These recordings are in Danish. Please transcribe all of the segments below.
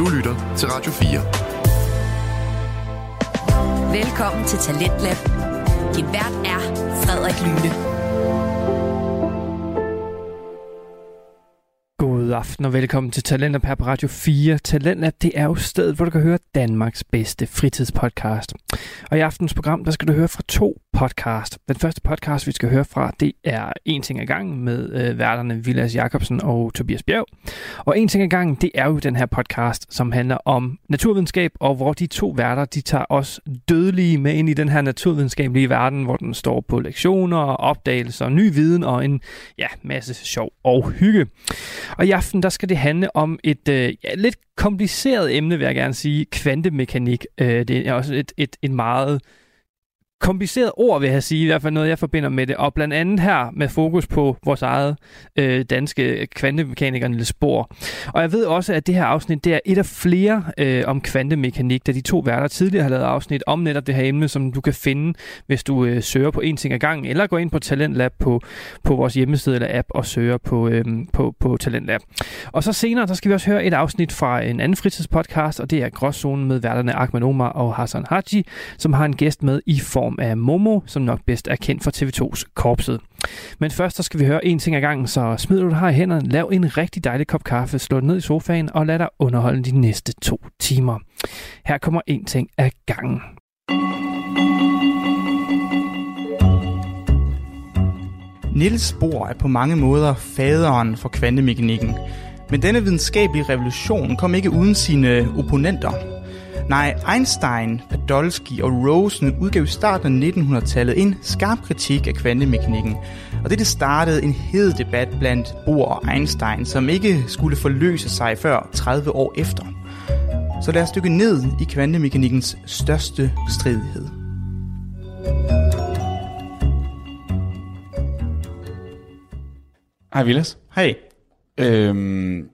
Du lytter til Radio 4. Velkommen til Talentlab. Din vært er Frederik Lyne. Aften og velkommen til Talentlab her på Radio 4. Talentlab, det er jo stedet, hvor du kan høre Danmarks bedste fritidspodcast. Og i aftens program, der skal du høre fra to podcast. Den første podcast, vi skal høre fra, det er En ting ad gangen med øh, værterne Vilas Jacobsen og Tobias Bjerg. Og En ting ad gangen, det er jo den her podcast, som handler om naturvidenskab, og hvor de to værter, de tager os dødelige med ind i den her naturvidenskabelige verden, hvor den står på lektioner, opdagelser, ny viden og en ja, masse sjov og hygge. Og i aften, der skal det handle om et øh, ja, lidt kompliceret emne, vil jeg gerne sige, kvantemekanik. Øh, det er også et, et, et meget kompliceret ord, vil jeg sige, i hvert fald noget, jeg forbinder med det, og blandt andet her med fokus på vores eget øh, danske kvantemekaniker Niels Bohr. Og jeg ved også, at det her afsnit, det er et af flere øh, om kvantemekanik, da de to værter tidligere har lavet afsnit om netop det her emne, som du kan finde, hvis du øh, søger på en ting ad gangen, eller går ind på Talentlab på, på vores hjemmeside eller app og søger på, øh, på, på Talentlab. Og så senere, der skal vi også høre et afsnit fra en anden fritidspodcast, og det er Gråzonen med værterne Ahmed Omar og Hassan Haji, som har en gæst med i form af Momo, som nok bedst er kendt for TV2's Korpset. Men først så skal vi høre en ting ad gangen, så smid du det her i hænderne, lav en rigtig dejlig kop kaffe, slå det ned i sofaen og lad dig underholde de næste to timer. Her kommer en ting ad gangen. Niels Bohr er på mange måder faderen for kvantemekanikken, men denne videnskabelige revolution kom ikke uden sine opponenter. Nej, Einstein, Podolsky og Rosen udgav i starten af 1900-tallet en skarp kritik af kvantemekanikken, og det startede en hed debat blandt Bohr og Einstein, som ikke skulle forløse sig før 30 år efter. Så lad os dykke ned i kvantemekanikkens største stridighed. Hej Vilas. Hej. Øhm,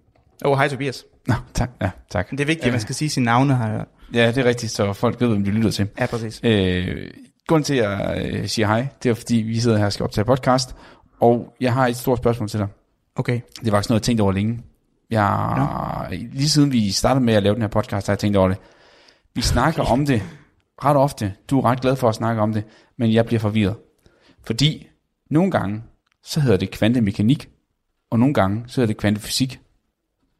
Åh, oh, hej Tobias. nå, tak. Ja, tak. Det er vigtigt, at man skal sige sine navne, hørt. Ja, det er rigtigt, så folk ved, hvem de lytter til. Ja, præcis. Øh, grunden til, at jeg øh, siger hej, det er fordi, vi sidder her og skal optage podcast, og jeg har et stort spørgsmål til dig. Okay. Det var faktisk noget, jeg tænkte over længe. Jeg, lige siden vi startede med at lave den her podcast, har jeg tænkt over det. Vi snakker om det ret ofte. Du er ret glad for at snakke om det, men jeg bliver forvirret. Fordi nogle gange, så hedder det kvantemekanik, og nogle gange, så hedder det kvantefysik.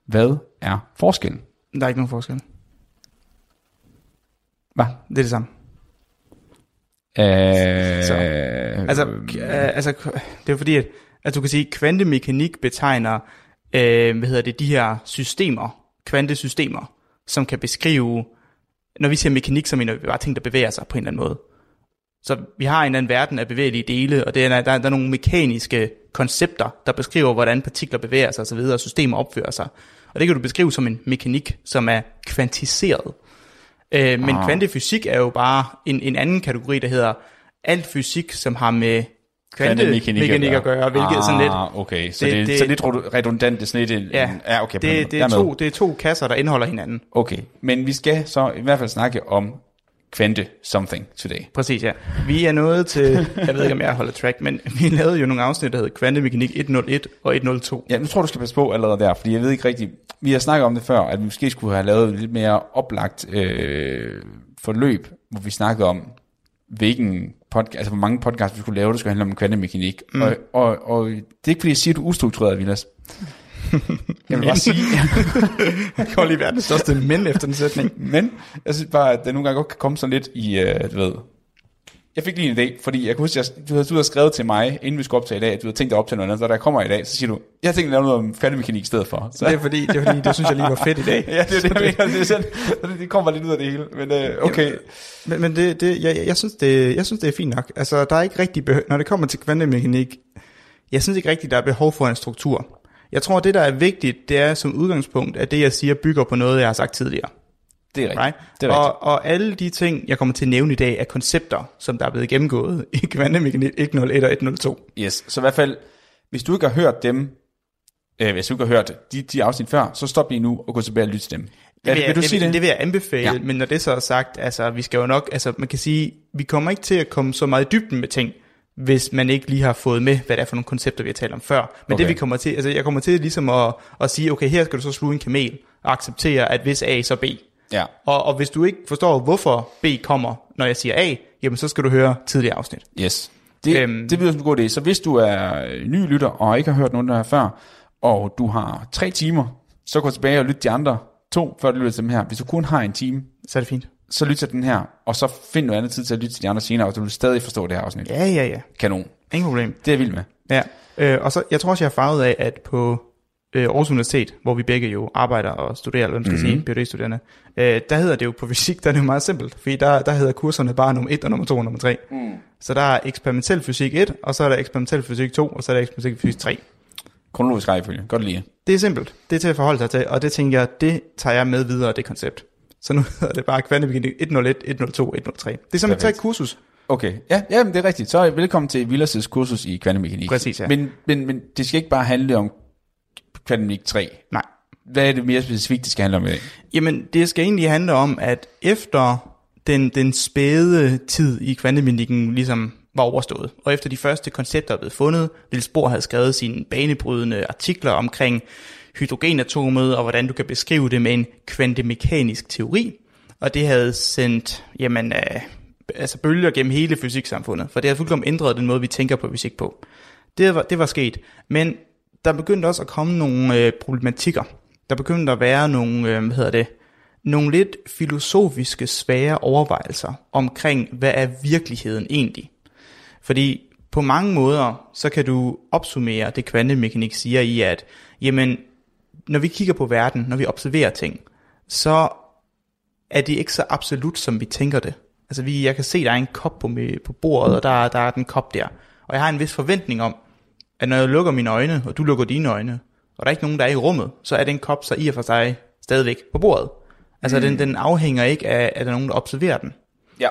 Hvad er forskellen? Der er ikke nogen forskel. Hvad? Det er det samme. Øh, Så, Altså, k- øh, altså det er fordi, at, at du kan sige, at kvantemekanik betegner, øh, hvad hedder det, de her systemer, kvantesystemer, som kan beskrive, når vi siger mekanik, så mener vi bare ting, der bevæger sig på en eller anden måde. Så vi har en eller anden verden af bevægelige dele, og det er, der, der er nogle mekaniske koncepter, der beskriver, hvordan partikler bevæger sig osv., og systemer opfører sig. Og det kan du beskrive som en mekanik, som er kvantiseret. Øh, men Ah. kvantefysik er jo bare en, en anden kategori, der hedder alt fysik, som har med kvantemekanik at gøre, hvilket er sådan lidt... Ah, okay. Så det- det, det, det- så lidt ro- redundant, det er sådan lidt... en- Ja, ja okay. det, det, er to, det er to kasser, der indeholder hinanden. Okay, men vi skal så i hvert fald snakke om kvante something today. Præcis, ja. Vi er nået til, jeg ved ikke, om jeg holder track, men vi lavede jo nogle afsnit, der hed Kvantemekanik 101 og 102. Ja, nu tror du skal passe på allerede der, fordi jeg ved ikke rigtigt... Vi har snakket om det før, at vi måske skulle have lavet et lidt mere oplagt øh, forløb, hvor vi snakkede om, hvilken podcast, altså hvor mange podcasts vi skulle lave, der skulle handle om kvantemekanik. Mm. Og, og, og det er ikke fordi, jeg siger, at du er ustruktureret, Vilas. Jeg vil bare sige, Jeg kan lige være den største mænd efter den sætning. Men jeg synes bare, at det nogle gange godt kan komme sådan lidt i, øh, du ved... Jeg fik lige en idé, fordi jeg kunne huske, at du havde, du havde skrevet til mig, inden vi skulle optage i dag, at du havde tænkt dig op til noget andet, så jeg kommer i dag, så siger du, jeg har tænkt at lave noget om kvantemekanik i stedet for. Så, Det er fordi, det, er fordi, det synes jeg lige var fedt i dag. ja, det er det, mener. Det, er sådan, så det, det kommer lidt ud af det hele. Men øh, okay, Men, men det, det, jeg, jeg, synes, det, jeg synes, det er fint nok. Altså, der er ikke rigtig behøv, når det kommer til kvantemekanik, jeg synes ikke rigtigt, der er behov for en struktur. Jeg tror, det der er vigtigt, det er som udgangspunkt, at det, jeg siger, bygger på noget, jeg har sagt tidligere. det er rigtigt. Right? Det er rigtigt. og, og alle de ting, jeg kommer til at nævne i dag, er koncepter, som der er blevet gennemgået i kvantemekanik 101 og 102. Yes, så i hvert fald, hvis du ikke har hørt dem, øh, hvis du ikke har hørt de, de afsnit før, så stop lige nu og gå tilbage og lytte til dem. Det vil, vil, jeg, du det, sige vil, det? det vil jeg anbefale, ja. men når det så er sagt, altså vi skal jo nok, altså man kan sige, vi kommer ikke til at komme så meget i dybden med ting, hvis man ikke lige har fået med, hvad det er for nogle koncepter, vi har talt om før. Men Okay. det vi kommer til, altså jeg kommer til ligesom at, at sige, okay, her skal du så sluge en kamel, acceptere, at hvis A, så B. Ja. Og, og hvis du ikke forstår, hvorfor B kommer, når jeg siger A, jamen så skal du høre tidligere afsnit. Yes. Det, Øhm. det bliver en god idé. Så hvis du er ny lytter og ikke har hørt nogen der her før, og du har tre timer, så gå tilbage og lyt de andre to, før du lytter til dem her. Hvis du kun har en time, Så er det fint. Så lyt til den her, og så find noget andet tid til at lytte til de andre senere, og du vil stadig forstå det her afsnit. Ja, ja, ja. Kanon. Ingen problem. Det er jeg vild med. Ja. Øh, og så, jeg tror også, jeg har farvet af, at på øh, Aarhus Universitet, hvor vi begge jo arbejder og studerer, eller hvad man skal mm-hmm. sige, PhD-studerende, øh, der hedder det jo på fysik, der er det jo meget simpelt, fordi der, der hedder kurserne bare nummer 1 og nummer 2 og nummer 3. Mm. Så der er eksperimentel fysik 1, og så er der eksperimentel fysik 2, og så er der eksperimentel fysik 3. Kronologisk rækkefølge. Godt lide. Det er simpelt. Det er til at forholde sig til, og det tænker jeg, det tager jeg med videre, det koncept. Så nu hedder det bare kvantemekanik 101, 102, 103. Det er som et Perfekt. kursus. Okay, ja, ja men det er rigtigt. Så velkommen til Villas' kursus i kvantemekanik. Præcis, ja. Men, men, men det skal ikke bare handle om kvantemekanik 3. Nej. Hvad er det mere specifikt, det skal handle om i dag? Jamen, det skal egentlig handle om, at efter den, den spæde tid i kvantemekanikken ligesom var overstået, og efter de første koncepter er blevet fundet, Niels Bohr havde skrevet sine banebrydende artikler omkring hydrogenatomet, og hvordan du kan beskrive det med en kvantemekanisk teori, og det havde sendt jamen, øh, altså bølger gennem hele fysiksamfundet, for det havde fuldkommen ændret den måde, vi tænker på fysik på. Det var, det var sket, men der begyndte også at komme nogle øh, problematikker. Der begyndte at være nogle, øh, hvad hedder det, nogle lidt filosofiske svære overvejelser omkring, hvad er virkeligheden egentlig? Fordi på mange måder, så kan du opsummere det kvantemekanik siger i, at jamen, når vi kigger på verden, når vi observerer ting, så er det ikke så absolut, som vi tænker det. Altså, vi, jeg kan se, der er en kop på, mi- på bordet, og der, er- der er den kop der. Og jeg har en vis forventning om, at når jeg lukker mine øjne, og du lukker dine øjne, og der er ikke nogen, der er i rummet, så er den kop så i og for sig stadigvæk på bordet. Altså, mm. den, den afhænger ikke af, at der er nogen, der observerer den. Ja.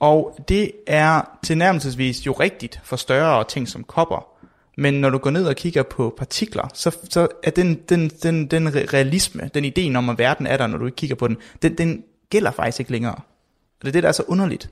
Og det er tilnærmelsesvis jo rigtigt for større ting som kopper. Men når du går ned og kigger på partikler, så, så er den, den, den, den realisme, den idé om, at verden er der, når du ikke kigger på den, den, den gælder faktisk ikke længere. Og det er det, der er så underligt.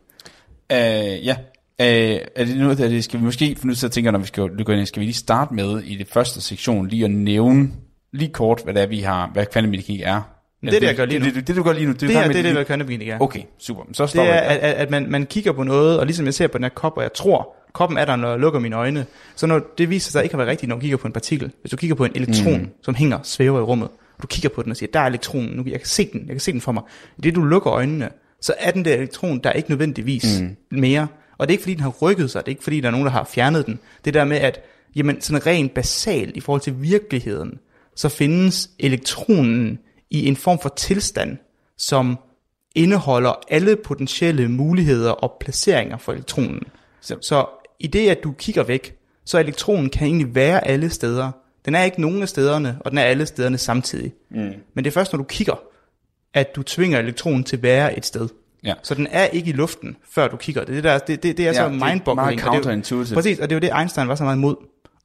Uh, ja. Uh, er det noget, der det skal vi måske for nu så tænker når vi skal gå ind, skal vi lige starte med i det første sektion, lige at nævne lige kort, hvad det er, vi har, hvad kvantemekanik er. Det er det, jeg gør lige nu. Det, det, det, du gør lige nu. Det her, det er det, hvad kvantemekanik er. Okay, super. Så Det stopper er, jeg. at, at, at man, man kigger på noget, og ligesom jeg ser på den her kop, og jeg tror, koppen er der, når jeg lukker mine øjne. Så når det viser sig ikke at være rigtigt, når du kigger på en partikel. Hvis du kigger på en elektron, mm. som hænger, svæver i rummet, og du kigger på den og siger, der er elektronen, nu, jeg kan se den, jeg kan se den for mig. I det du lukker øjnene, så er den der elektron, der er ikke nødvendigvis mm. mere. Og det er ikke fordi, den har rykket sig, det er ikke fordi, der er nogen, der har fjernet den. Det der med, at jamen, sådan rent basalt i forhold til virkeligheden, så findes elektronen i en form for tilstand, som indeholder alle potentielle muligheder og placeringer for elektronen. Så- Så i det, at du kigger væk, så elektronen kan egentlig være alle steder. Den er ikke nogen af stederne, og den er alle stederne samtidig. Mm. Men det er først, når du kigger, at du tvinger elektronen til at være et sted. Ja. Så den er ikke i luften, før du kigger. Det, er der, det, det, det er Ja, så mindboggling. det er counterintuitive. Præcis, og det er jo det, Einstein var så meget imod.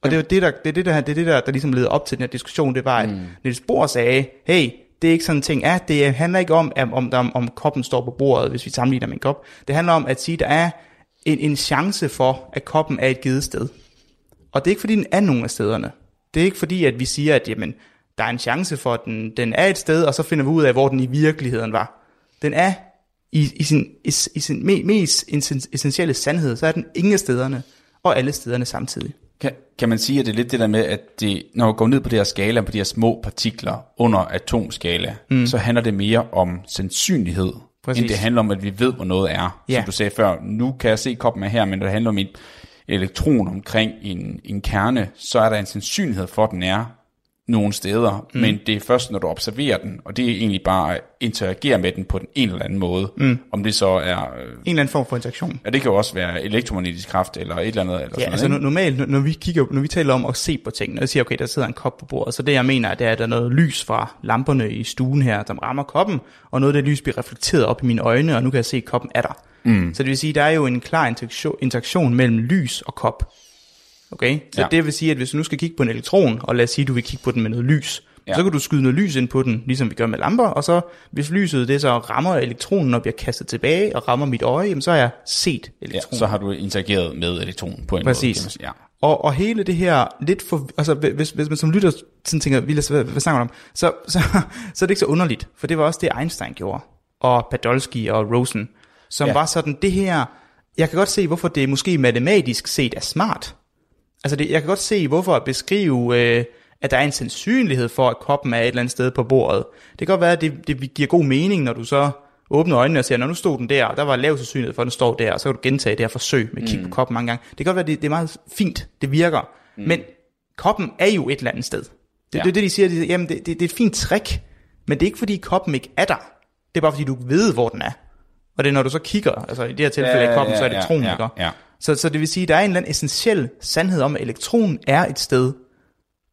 Og det er jo det, der, det er det, der, det er det der, der ligesom leder op til den her diskussion, det var, at mm. Niels Bohr sagde, hey, det er ikke sådan en ting, ja, det handler ikke om, om, om, om, koppen står på bordet, hvis vi sammenligner med en kop. Det handler om at sige, at der er en, en chance for, at koppen er et givet sted. Og det er ikke fordi, den er nogen af stederne. Det er ikke fordi, at vi siger, at jamen, der er en chance for, at den, den er et sted, og så finder vi ud af, hvor den i virkeligheden var. Den er i, i sin, i, i sin me, mest essentielle sandhed, så er den ingen af stederne, og alle stederne samtidig. Kan, kan man sige, at det er lidt det der med, at det, når man går ned på det her skala, på de her små partikler under atomskala, mm. så handler det mere om sandsynlighed, Præcis. end det handler om, at vi ved, hvor noget er. Ja. Som du sagde før, nu kan jeg se, koppen er her, men når det handler om en elektron omkring en, en kerne, så er der en sandsynlighed for, at den er nogle steder, mm. men det er først, når du observerer den, og det er egentlig bare at interagere med den på den en eller anden måde. Mm. Om det så er, øh, En eller anden form for interaktion. ja, det kan jo også være elektromagnetisk kraft, eller et eller andet. Eller Ja, sådan altså noget, no- normalt, når- vi, kigger, når vi taler om at se på ting, når jeg siger, okay, der sidder en kop på bordet, så det jeg mener, det er, at der er noget lys fra lamperne i stuen her, der rammer koppen, og noget af det lys bliver reflekteret op i mine øjne, og nu kan jeg se, at koppen er der. Mm. Så det vil sige, der er jo en klar interaktion, interaktion mellem lys og kop. Okay? Så Ja. ja. det vil sige, at hvis du nu skal kigge på en elektron, og lad os sige, at du vil kigge på den med noget lys, Ja. ja. så kan du skyde noget lys ind på den, ligesom vi gør med lamper, og så hvis lyset det så rammer elektronen og bliver kastet tilbage og rammer mit øje, jamen, så har jeg set Ja, elektronen. så har du interageret med elektronen på en Præcis. måde. sige. Ja. Og, og hele det her lidt for, altså hvis, hvis man som lytter sådan tænker, hvad, hvad snakker om? Så, så, så er det ikke så underligt, for det var også det Einstein gjorde, og Podolsky og Rosen, som Ja. ja. var sådan, det her, jeg kan godt se, hvorfor det måske matematisk set er smart. Altså det, jeg kan godt se, hvorfor at beskrive, øh, at der er en sandsynlighed for, at koppen er et eller andet sted på bordet. Det kan godt være, at det, det giver god mening, når du så åbner øjnene og siger, når nu stod den der, og der var lav sandsynlighed for, at den står der, og så kan du gentage det her forsøg med at kigge mm. på koppen mange gange. Det kan godt være, at det, det er meget fint, det virker, mm. men koppen er jo et eller andet sted. Det, Ja. ja. det er det, de siger, de jamen det, det, det er et fint trick, men det er ikke fordi koppen ikke er der. Det er bare fordi, du ved, hvor den er. Og det er, når du så kigger, altså i det her tilfælde Ja, koppen, ja, så er det ja, elektronen, ja, ja. Så, så det vil sige, at der er en eller anden essentiel sandhed om, at elektronen er et sted,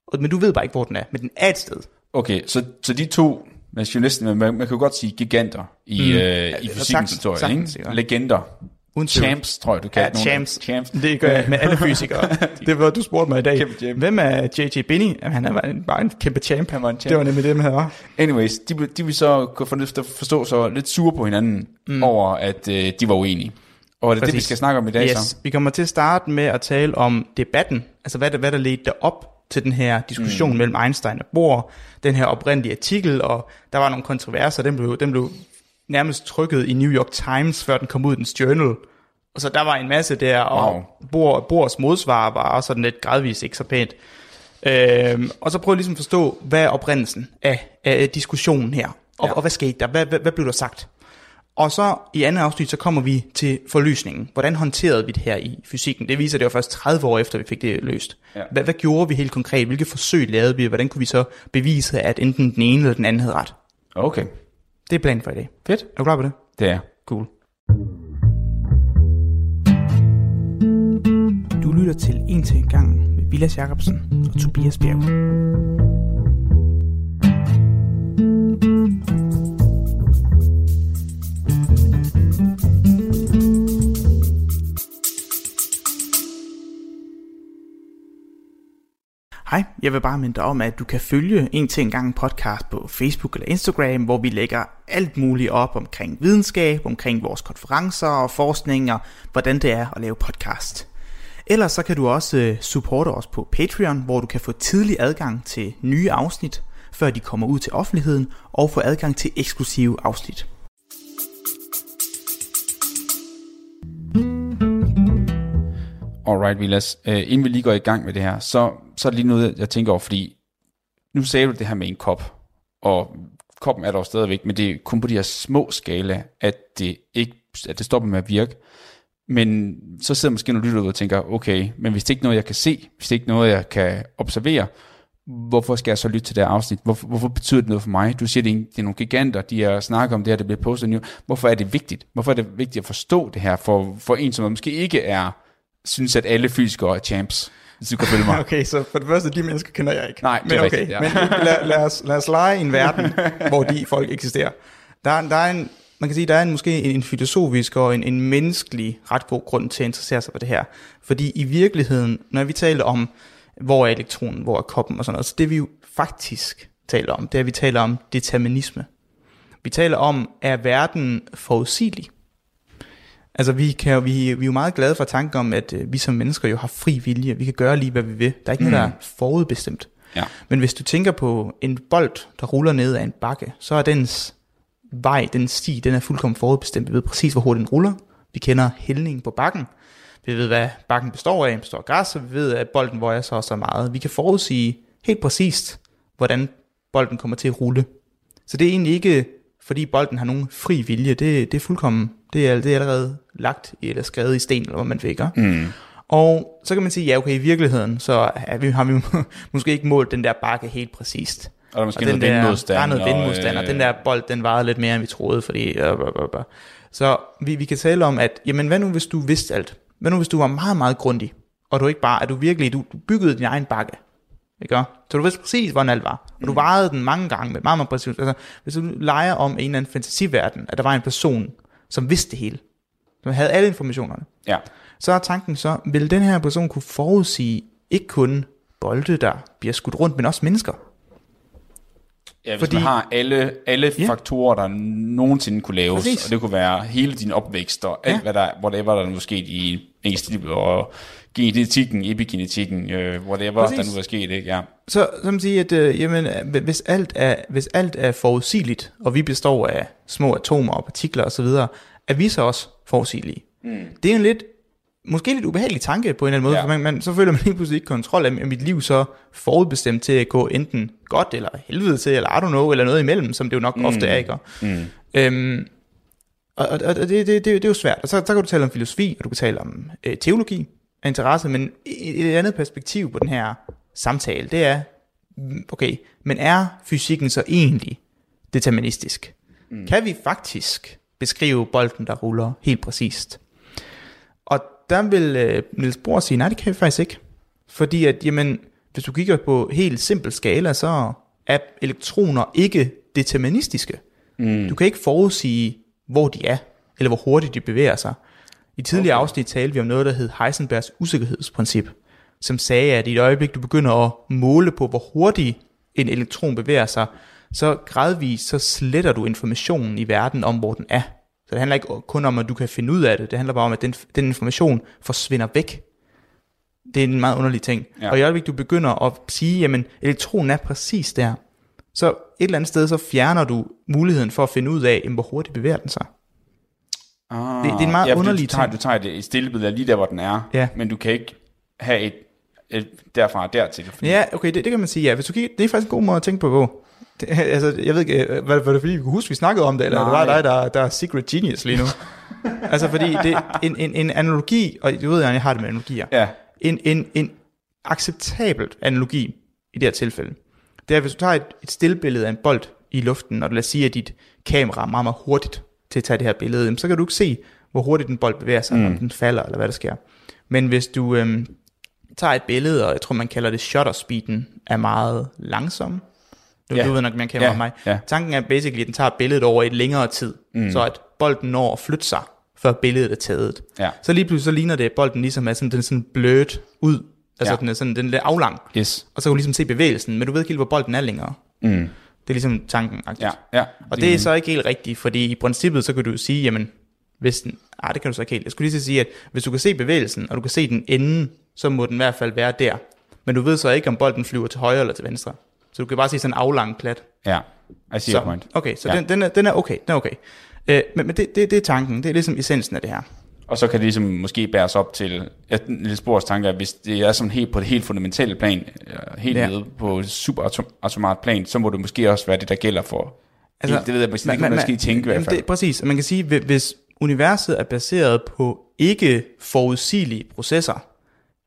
og- men du ved bare ikke, hvor den er, men den er et sted. Okay, så, så de to, man, jo næsten, man, man kan jo godt sige giganter i, mm. øh, i Ja, fysikkens sagtens, historie, sagtens, ikke? ikke? Legender. Uden. Champs, tror jeg, du kan. Ja, champs. champs. Det gør jeg med alle fysikere. det var, du spurgte mig i dag. Hvem er J.J. Binney? Jamen, han er bare en, bare en kæmpe champ. Han var en champ. Det var nemlig det, han var. Anyways, de, de vil så kunne forstå, forstå så lidt sure på hinanden mm. over, at øh, de var uenige. Og det er det, vi Præcis. skal snakke om i dag Yes, så. vi kommer til at starte med at tale om debatten, altså hvad der, hvad der ledte op til den her diskussion mm. mellem Einstein og Bohr, den her oprindelige artikel, og der var nogle kontroverser, den blev, den blev nærmest trykket i New York Times, før den kom ud i dens journal. Og så der var en masse der, og Wow. Bohr, Bohrs modsvar var også sådan lidt gradvist ikke så pænt. Øhm, og så prøv ligesom at forstå, hvad er oprindelsen af, af diskussionen her, og, Ja. og hvad skete der, hvad, hvad, hvad blev der sagt? Og så i andet afsnit, så kommer vi til forløsningen. Hvordan håndterede vi det her i fysikken? Det viser, det var først 30 år efter, vi fik det løst. Ja. Hvad, hvad gjorde vi helt konkret? Hvilke forsøg lavede vi? Hvordan kunne vi så bevise, at enten den ene eller den anden havde ret? Okay, Det er planen for i dag. fedt. Er du klar på det? Det er. Cool. Du lytter til En til en gang med Vilas Jacobsen og Tobias Bjerg. Hej, jeg vil bare minde dig om, at du kan følge En til en gang podcast på Facebook eller Instagram, hvor vi lægger alt muligt op omkring videnskab, omkring vores konferencer og forskning og hvordan det er at lave podcast. Ellers så kan du også øh, supporte os på Patreon, hvor du kan få tidlig adgang til nye afsnit, før de kommer ud til offentligheden, og få adgang til eksklusive afsnit. Alright, Vilas. Øh, inden vi lige går i gang med det her, så, så er det lige noget, jeg tænker over, fordi nu sagde du det her med en kop, og koppen er der jo stadigvæk, men det er kun på de her små skala, at det ikke at det stopper med at virke. Men så sidder måske nogle lytter ud og tænker, okay, men hvis det ikke er noget, jeg kan se, hvis det ikke er noget, jeg kan observere, hvorfor skal jeg så lytte til det her afsnit? Hvorfor, hvorfor betyder det noget for mig? Du siger, det er, det er nogle giganter, de har snakket om det her, det bliver postet nu. Hvorfor er det vigtigt? Hvorfor er det vigtigt at forstå det her for, for en, som måske ikke er, synes, at alle fysikere er champs? Hvis du kan følge mig. Okay, så for det første, de mennesker kender jeg ikke. Nej, det men er okay, rigtigt, ja. men lad, lad, os, lad os lege i en verden, hvor de folk eksisterer. Der, er- der er en, man kan sige, der er en, måske en, en filosofisk og en, en menneskelig ret god grund til at interessere sig for det her. Fordi i virkeligheden, når vi taler om, hvor er elektronen, hvor er koppen og sådan noget, så det vi jo faktisk taler om, det er, at vi taler om determinisme. Vi taler om, er verden forudsigelig? Altså vi, kan, vi, vi er jo meget glade for tanken om, at øh, vi som mennesker jo har fri vilje. Vi kan gøre lige, hvad vi vil. Der er ikke mm. noget, der er forudbestemt. Ja. Men hvis du tænker på en bold, der ruller ned af en bakke, så er dens vej, den sti, den er fuldkommen forudbestemt. Vi ved præcis, hvor hurtigt den ruller. Vi kender hældningen på bakken. Vi ved, hvad bakken består af. Den består af græs, og vi ved, at bolden vejer så og så meget. Vi kan forudsige helt præcist, hvordan bolden kommer til at rulle. Så det er egentlig ikke, fordi bolden har nogen fri vilje. Det, det er fuldkommen, det er, det er allerede lagt eller skrevet i sten, eller hvad man ikke? Mm. Og så kan man sige, ja okay, i virkeligheden, så er vi, har vi måske ikke målt den der bakke helt præcist. Og der er måske Og noget den vindmodstand. Der er noget og, vindmodstand, og den der bold, den vejede lidt mere, end vi troede, fordi... Øh, øh, øh, øh. Så vi, vi kan tale om, at jamen, hvad nu, hvis du vidste alt? Hvad nu, hvis du var meget, meget grundig, og du ikke bare, at du virkelig, du, du byggede din egen bakke, ikke? Så du vidste præcis, hvordan alt var. Og du Mm. vejede den mange gange med meget, meget præcis. Altså, hvis du leger om en eller anden fantasiverden, at der var en person, som vidste det hele, som havde alle informationerne, Ja. så er tanken så, vil den her person kunne forudsige ikke kun bolde, der bliver skudt rundt, men også mennesker? Ja, hvis Fordi- man har alle, alle Ja. faktorer, der nogensinde kunne laves, Præcis. Og det kunne være hele din opvækst, og alt, Ja. hvad der, whatever der nu er sket i egenstilet, og genetikken, epigenetikken, øh, whatever Præcis. der nu er sket, ikke? Ja. Så som sige, at øh, jamen, hvis, alt er, hvis alt er forudsigeligt, og vi består af små atomer og partikler osv., er vi så også forudsigelige. Mm. Det er en lidt, måske lidt ubehagelig tanke på en eller anden måde, ja. For man, man, så føler man lige pludselig ikke kontrol af er mit liv så forudbestemt til at gå enten godt eller helvede til, eller I don't know, eller noget imellem, som det jo nok mm. ofte er, ikke? Mm. Øhm, og og, og det, det, det, det er jo svært. Og så, så kan du tale om filosofi, og du kan tale om øh, teologi af interesse, men et, et andet perspektiv på den her samtale, det er, mm, okay, men er fysikken så egentlig deterministisk? Mm. Kan vi faktisk beskrive bolden, der ruller helt præcist? Og der vil øh, Niels Bohr sige, nej, det kan vi faktisk ikke. Fordi at, jamen, hvis du kigger på helt simpel skala, så er elektroner ikke deterministiske. Mm. Du kan ikke forudsige, hvor de er, eller hvor hurtigt de bevæger sig. I tidligere okay. afsnit talte vi om noget, der hed Heisenbergs usikkerhedsprincip, som sagde, at i et øjeblik, du begynder at måle på, hvor hurtigt en elektron bevæger sig, så gradvist så sletter du informationen i verden om, hvor den er. Så det handler ikke kun om, at du kan finde ud af det, det handler bare om, at den, den information forsvinder væk. Det er en meget underlig ting. Ja. Og i øjeblik, du begynder at sige, jamen elektronen er præcis der, så et eller andet sted, så fjerner du muligheden for at finde ud af, jamen, hvor hurtigt bevæger den sig. Ah, Det- det er en meget ja, underlig du tager, ting. du tager et stillebillede af lige der, hvor den er, Ja. men du kan ikke have et, et derfra og dertil. Fordi, Ja, okay, det, det kan man sige, ja. Hvis du kigger, det er faktisk en god måde at tænke på, hvor. Det, altså, jeg ved ikke, øh, var, var det fordi, vi kunne huske, vi snakkede om det, eller Nej. det var dig, der, der er secret genius lige nu? altså, fordi det, en, en, en analogi, og du ved, jeg har det med analogier, ja. en, en, en acceptabelt analogi i det her tilfælde, det er, hvis du tager et, et stillbillede af en bold i luften, og lad os sige, at dit kamera er meget, meget hurtigt til at tage det her billede, så kan du ikke se, hvor hurtigt den bold bevæger sig, mm. om den falder, eller hvad der sker. Men hvis du øhm, tager et billede, og jeg tror, man kalder det shutter speeden, er meget langsom. Du, Ja. du ved nok, man kender ja. mig. ja. Tanken er basically, at den tager billedet over et længere tid, mm. så at bolden når at flytte sig, før billedet er taget. Ja. Så lige pludselig så ligner det, at bolden ligesom er sådan, den er sådan blødt ud. Altså Ja. den er sådan, den er lidt aflang. Yes. Og så kan du ligesom se bevægelsen, men du ved ikke helt, hvor bolden er længere. Mm. Det er ligesom tanken. Ja, ja. Og det er så ikke helt rigtigt, fordi i princippet, så kan du sige, jamen, hvis den, ah, det kan du så ikke helt. Jeg skulle lige sige, at hvis du kan se bevægelsen, og du kan se den ende, så må den i hvert fald være der. Men du ved så ikke, om bolden flyver til højre eller til venstre. Så du kan bare se sådan en aflang plat. Ja, I see Så, point. okay, så ja. den, den, er, den er okay, den er okay. Øh, men men det, det, det er tanken, det er ligesom essensen af det her. Og så kan det ligesom måske bæres op til, at Niels Bohrs tanke er, hvis det er sådan helt på det helt fundamentale plan, helt Ja. nede på et subatomart plan, så må det måske også være det, der gælder for... Altså, det ved jeg, det kan man måske tænke i hvert fald. Det, præcis, man kan sige, hvi- hvis universet er baseret på ikke forudsigelige processer,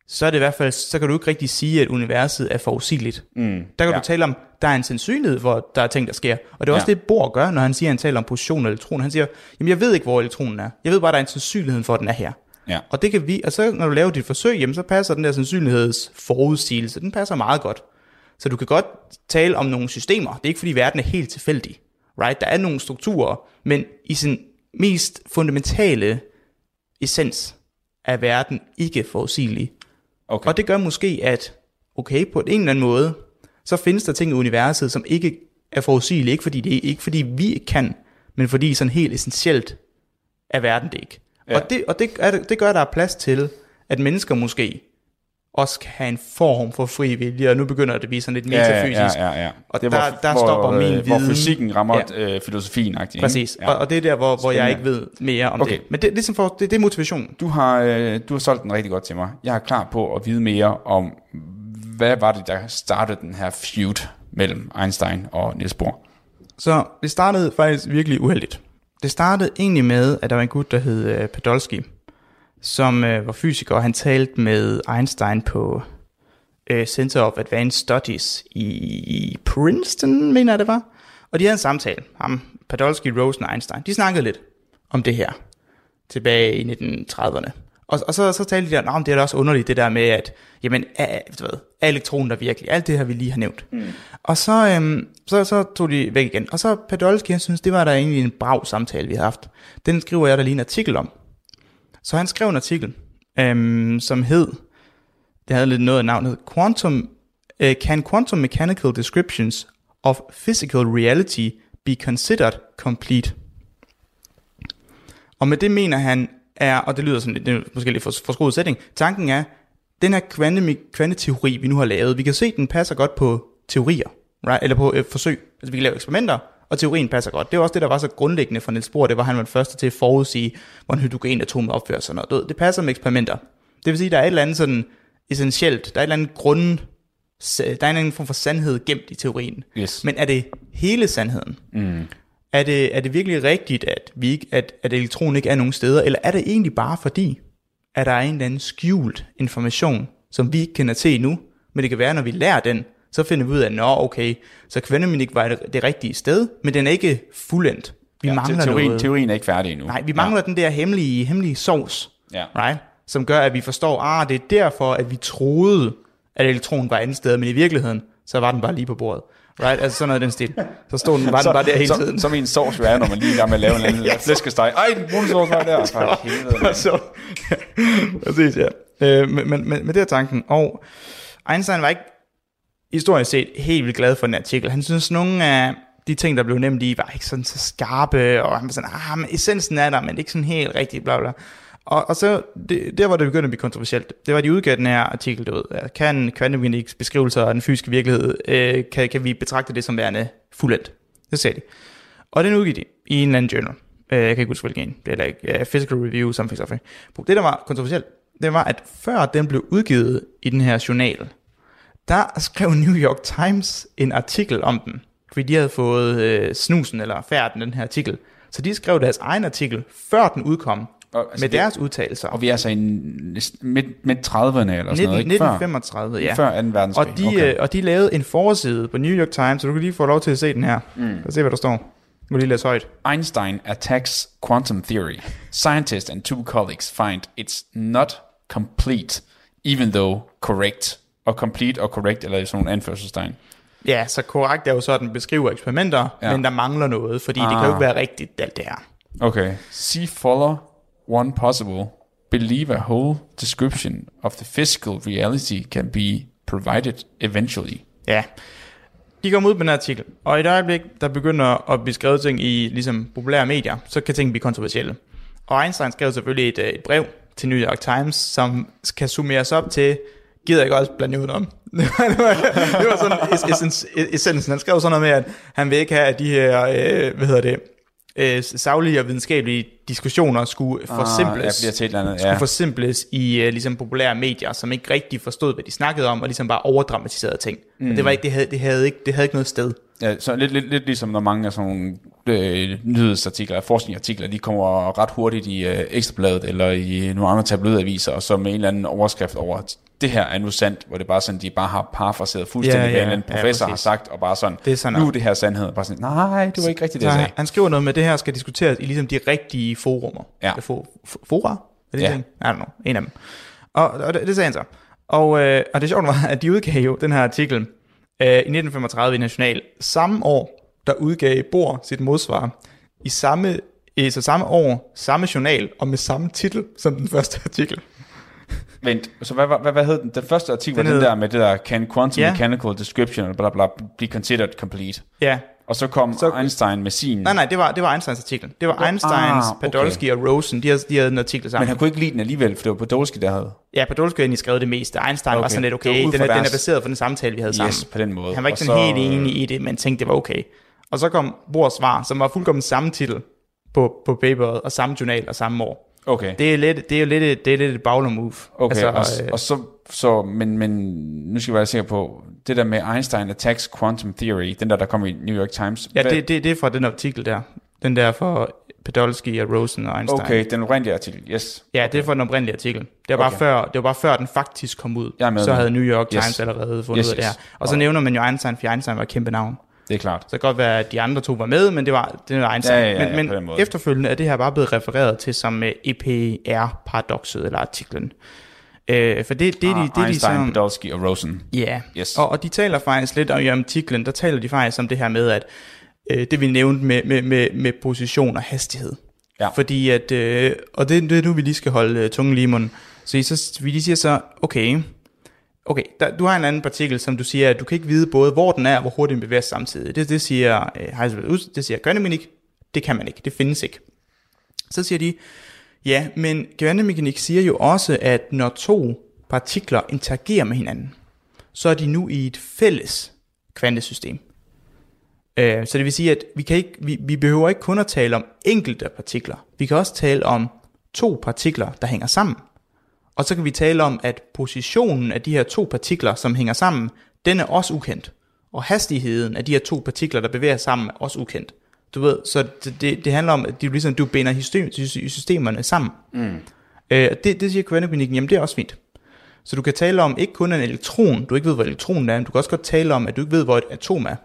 så er det i hvert fald, så kan du ikke rigtig sige, at universet er forudsigeligt. Mm, Der kan ja. du tale om, der er en sandsynlighed for, at der er ting, der sker. Og det er også Ja. det, Bohr gør, når han siger, at han taler om position af elektronen. Han siger, jamen jeg ved ikke, hvor elektronen er. Jeg ved bare, at der er en sandsynlighed for, at den er her. Ja. Og det kan vi, og så når du laver dit forsøg, jamen så passer den der sandsynligheds forudsigelse, den passer meget godt. Så du kan godt tale om nogle systemer. Det er ikke fordi verden er helt tilfældig. Right? Der er nogle strukturer, men i sin mest fundamentale essens er verden ikke forudsigelig. Okay. Og det gør måske, at okay, på en eller anden måde, så findes der ting i universet, som ikke er forudsigelige. Ikke fordi, det, ikke fordi vi ikke kan, men fordi sådan helt essentielt er verden det ikke. Ja. Ja. Og, det, og det, er, det gør, at der er plads til, at mennesker måske også kan have en form for fri vilje, og nu begynder det at blive sådan lidt ja, metafysisk. ja, ja, ja. Og det er, der- der stopper min øh, Hvor viden. fysikken rammer Ja. øh, filosofien -agtigt, Præcis, ja. og, og det er der, hvor, hvor jeg ikke ved mere om Okay. det. Men det, det, er for, det, det er motivationen. Du har, øh, du har solgt den rigtig godt til mig. Jeg er klar på at vide mere om, hvad var det, der startede den her feud mellem Einstein og Niels Bohr? Så det startede faktisk virkelig uheldigt. Det startede egentlig med, at der var en gut, der hed øh, Podolsky, som øh, var fysiker, og han talte med Einstein på øh, Center of Advanced Studies i, i Princeton, mener jeg det var. Og de havde en samtale, ham, Podolsky, Rosen og Einstein. De snakkede lidt om det her tilbage i 1930'erne. Og, og så, så talte de der, om det er da også underligt, det der med, at jamen, er, du ved, er elektronen der virkelig? Alt det her, vi lige har nævnt. Mm. Og så, øhm, så, så tog de væk igen. Og så Podolsky, han synes, det var der egentlig en brav samtale, vi havde haft. Den skriver jeg der lige en artikel om. Så han skrev en artikel, øhm, som hed, det havde lidt noget af navnet, Quantum, uh, Can Quantum Mechanical Descriptions of physical reality be considered complete. Og med det mener han er, og det lyder sådan lidt, det er måske lidt for, forskruet sætning, tanken er, den her kvante, kvanteteori, vi nu har lavet, vi kan se, den passer godt på teorier, right? eller på øh, forsøg. Altså vi kan lave eksperimenter, og teorien passer godt. Det var også det, der var så grundlæggende for Niels Bohr, det var, han var den første til at forudsige, hvordan hydrogenatomet opfører sig. Noget. Det passer med eksperimenter. Det vil sige, der er et eller andet sådan essentielt, der er et eller andet grund, der er en form for sandhed gemt i teorien. Yes. Men er det hele sandheden? Mm. Er det, er det virkelig rigtigt, at, vi ikke, at, at elektronen ikke er nogen steder, eller er det egentlig bare fordi, at der er en eller anden skjult information, som vi ikke kender til endnu, men det kan være, når vi lærer den, så finder vi ud af, nå okay, så kvantemekanik var det, det rigtige sted, men den er ikke fuldendt. Vi ja, mangler teorien, noget. teorien er ikke færdig endnu. Nej, vi mangler ja. den der hemmelige, hemmelige sovs, Ja. right? som gør, at vi forstår, ah, det er derfor, at vi troede, at elektronen var andet sted, men i virkeligheden, så var den bare lige på bordet. Right? Altså sådan noget den stil. Så stod den, var den bare der hele som, tiden. Som en sovs, er, når man lige er i gang med at lave en eller anden flæskesteg. Ej, den brune sovs var der. For helvede, så, præcis, ja. Øh, men, men, men det er tanken. Og Einstein var ikke historisk set helt vildt glad for den artikel. Han synes, nogle af de ting, der blev nemt i, var ikke sådan så skarpe, og han var sådan, ah, men essensen er der, men ikke sådan helt rigtigt, bla bla. Og, og så, det, der hvor det begyndte at blive kontroversielt, det var, de udgav den her artikel, du ved, kan kvantemekaniks beskrivelser af den fysiske virkelighed, øh, kan, kan vi betragte det som værende fuldendt? Det sagde de. Og den udgiv de i en eller anden journal. Øh, jeg kan ikke huske, hvilken en. Det er like, uh, Physical Review, something, something. Det, der var kontroversielt, det var, at før den blev udgivet i den her journal, der skrev New York Times en artikel om den. Fordi de havde fået øh, snusen eller færden den her artikel. Så de skrev deres egen artikel, før den udkom, og, altså, med det- deres udtalelser. Og vi er altså i midt, midt 30'erne eller sådan 19, noget, ikke? Før, 1935, ja. før 2. verdenskrig. Og de, okay. øh, og de lavede en forside på New York Times, så du kan lige få lov til at se den her. Mm. Og se, hvad der står. Du kan lige læse højt. Einstein attacks quantum theory. Scientists and two colleagues find it's not complete, even though correct. Og complete og correct, eller sådan nogle anførselstegn. Ja, så korrekt er jo så, at den beskriver eksperimenter, Ja. ja. men der mangler noget, fordi ah. det kan jo Ah. ikke være rigtigt, alt det her. Okay. See follow one possible. Believe a whole description of the physical reality can be provided eventually. Ja. De kommer ud med den artikel, og i et øjeblik, der begynder at blive skrevet ting i ligesom, populære medier, så kan ting blive kontroversielle. Og Einstein skrev selvfølgelig et, øh, et brev til New York Times, som kan summeres op til, gider ikke også blande udenom. det var, det var sådan essensen. Han skrev sådan noget med, at han vil ikke have, at de her, øh, hvad hedder det, øh, saglige og videnskabelige diskussioner skulle forsimples. Ah, ja, til et eller andet, skulle ja. forsimples i uh, ligesom populære medier, som ikke rigtig forstod, hvad de snakkede om, og ligesom bare overdramatiserede ting. Mm. Det, var ikke, det, havde, det, havde ikke, det havde ikke noget sted. Ja, så lidt, lidt, lidt ligesom når mange af sådan nogle øh, nyhedsartikler, forskningsartikler, de kommer ret hurtigt i øh, Ekstrabladet eller i nogle andre tabloidaviser, og så med en eller anden overskrift over, det her er nu sandt, hvor det bare sådan, de bare har parafraseret fuldstændig, Ja, ja, hvad en anden ja, professor har sagt, og bare sådan, Det er sådan nu er det her sandhed, bare sådan, nej, det var ikke rigtigt, det jeg han, sagde. han skriver noget med, at det her skal diskuteres i ligesom de rigtige forumer. Ja. For, for, fora? Er det Ja. ja. I don't know. En af dem. Og, og det, det sagde han så. Og, øh, og det sjovt var, at de udgav jo den her artikel øh, i 1935 i National. Samme år, der udgav Bohr sit modsvar. I samme, i, så samme år, samme journal, og med samme titel som den første artikel. Vent, så hvad, hvad, hvad, hed den? Den første artikel Den var den der med det der, can quantum Ja. mechanical description, bla bla, be considered complete. Ja, Og så kom Så- Einstein med sin, Nej, nej, det var, det var Einsteins artikel. Det var Einsteins, Ah, okay. Podolsky og Rosen. De havde, de havde en artikel sammen. men han kunne ikke lide den alligevel, for det var Podolsky, der havde. Ja, Podolsky egentlig skrevet det meste. Einstein okay. var sådan lidt, okay, den er, den er deres- baseret på den samtale, vi havde sammen. Yes, på den måde. Han var ikke Og sådan så, helt enig i det, men tænkte, det var okay. Og så kom Bohrs svar, som var fuldkommen samme titel på, på paperet, og samme journal og samme år. Okay. Det er, lidt, det er jo lidt, et- det er lidt et bagler move. Okay, altså, øh, og, og så, så men, men nu skal jeg være sikker på, det der med Einstein attacks quantum theory, den der, der kom i New York Times. ja, hvad- det, det, det er fra den artikel der. Den der for Podolsky og Rosen og Einstein. Okay, den oprindelige artikel, yes. Ja, det er fra den oprindelige artikel. Det var, bare Okay. før, det var bare før, den faktisk kom ud. Så havde New York Yes. Times allerede fundet Yes, ud af det her. yes. Og så Og- nævner man jo Einstein, for Einstein var et kæmpe navn. Det er klart. Så det kan godt være, at de andre to var med, men det var, det var Einstein. Ja, ja, ja, men den men efterfølgende er det her bare blevet refereret til som uh, EPR-paradokset, eller artiklen. Øh, for det, det, det, Ah, det, det Einstein, ligesom... Podolsky og Rosen. Ja, Yes. og, og de taler faktisk lidt om i artiklen, der taler de faktisk om det her med, at øh, det vi nævnte med, med, med, med position og hastighed. Ja. Fordi at, øh, og det, det er nu, vi lige skal holde øh, tungen lige i munden. Så, I så vi lige siger så, okay, okay, der, du har en anden partikel, som du siger, at du kan ikke vide både, hvor den er, og hvor hurtigt den bevæger sig samtidig. Det, det siger øh, Heisenberg, det siger kvantemekanik, det kan man ikke, det findes ikke. Så siger de, ja, men kvantemekanik siger jo også, at når to partikler interagerer med hinanden, så er de nu i et fælles kvantesystem. Øh, Så det vil sige, at vi, kan ikke, vi, vi behøver ikke kun at tale om enkelte partikler. Vi kan også tale om to partikler, der hænger sammen. Og så kan vi tale om, at positionen af de her to partikler, som hænger sammen, den er også ukendt. Og hastigheden af de her to partikler, der bevæger sammen, er også ukendt. Du ved, så det, det, det handler om, at det er ligesom, du binder system, systemerne sammen. Mm. Øh, det, det siger kvantemekanikken, jamen det er også fint. Så du kan tale om ikke kun en elektron, du ikke ved, hvad elektronen er, men du kan også godt tale om, at du ikke ved, hvor et atom er.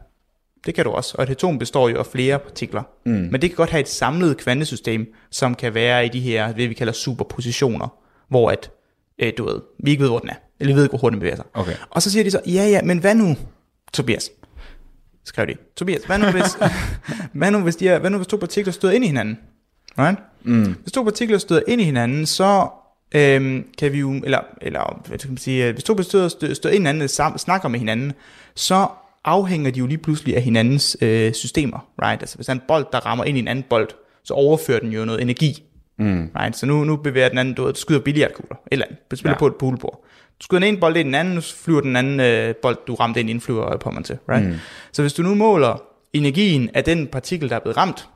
Det kan du også, og et atom består jo af flere partikler. Mm. Men det kan godt have et samlet kvantesystem, som kan være i de her, det vi kalder superpositioner, hvor at, øh, du ved, vi ikke ved, hvor den er, eller vi ved ikke, hvor hurtigt den bevæger sig. Okay. Og så siger de så, ja ja, men hvad nu, Tobias? Skrev de. Tobias, hvad nu hvis, hvad nu hvis, de her, hvad nu hvis to partikler støder ind i hinanden? Right? Mm. Hvis to partikler støder ind i hinanden, så øhm, kan vi jo, eller, eller hvad skal man sige, øh, hvis to partikler støder, støder ind i hinanden, sam, snakker med hinanden, så afhænger de jo lige pludselig af hinandens øh, systemer, right? Altså hvis der er en bold, der rammer ind i en anden bold, så overfører den jo noget energi, mm. right? Så nu, nu bevæger den anden, du ved, skyder billiardkugler, eller andet, spiller ja. På et poolbord. Du skyder den ene bold ind i den anden, nu flyver den anden øh, bold, du ramte ind, indflyver på man til, right? Mm. Så hvis du nu måler energien af den partikel, der er blevet ramt,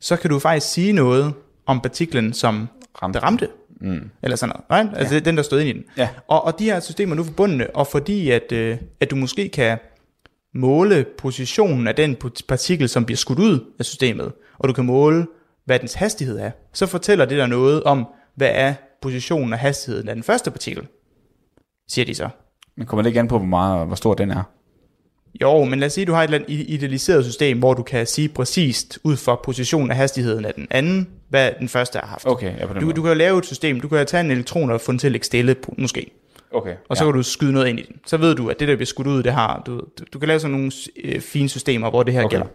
så kan du faktisk sige noget om partiklen, som ramte. ramte. Mm. Eller sådan noget, right? Altså ja. den, der stod ind i den. Ja. Og, og de her systemer er nu forbundne, og fordi at, øh, at du måske kan måle positionen af den partikel, som bliver skudt ud af systemet, og du kan måle, hvad dens hastighed er, så fortæller det der noget om, hvad er positionen og hastigheden af den første partikel, siger de så. Men kommer det ikke an på, hvor, meget, hvor stor den er? Jo, men lad os sige, at du har et eller andet idealiseret system, hvor du kan sige præcist ud fra positionen og hastigheden af den anden, hvad den første har haft. Okay, ja, på den Du, måde. du kan jo lave et system, du kan tage en elektron og få den til at ligge stille, måske. Okay, Og så kan du skyde noget ind i den. Så ved du, at det der bliver skudt ud, det har, du, du, du kan lave sådan nogle øh, fine systemer, hvor det her okay. gælder.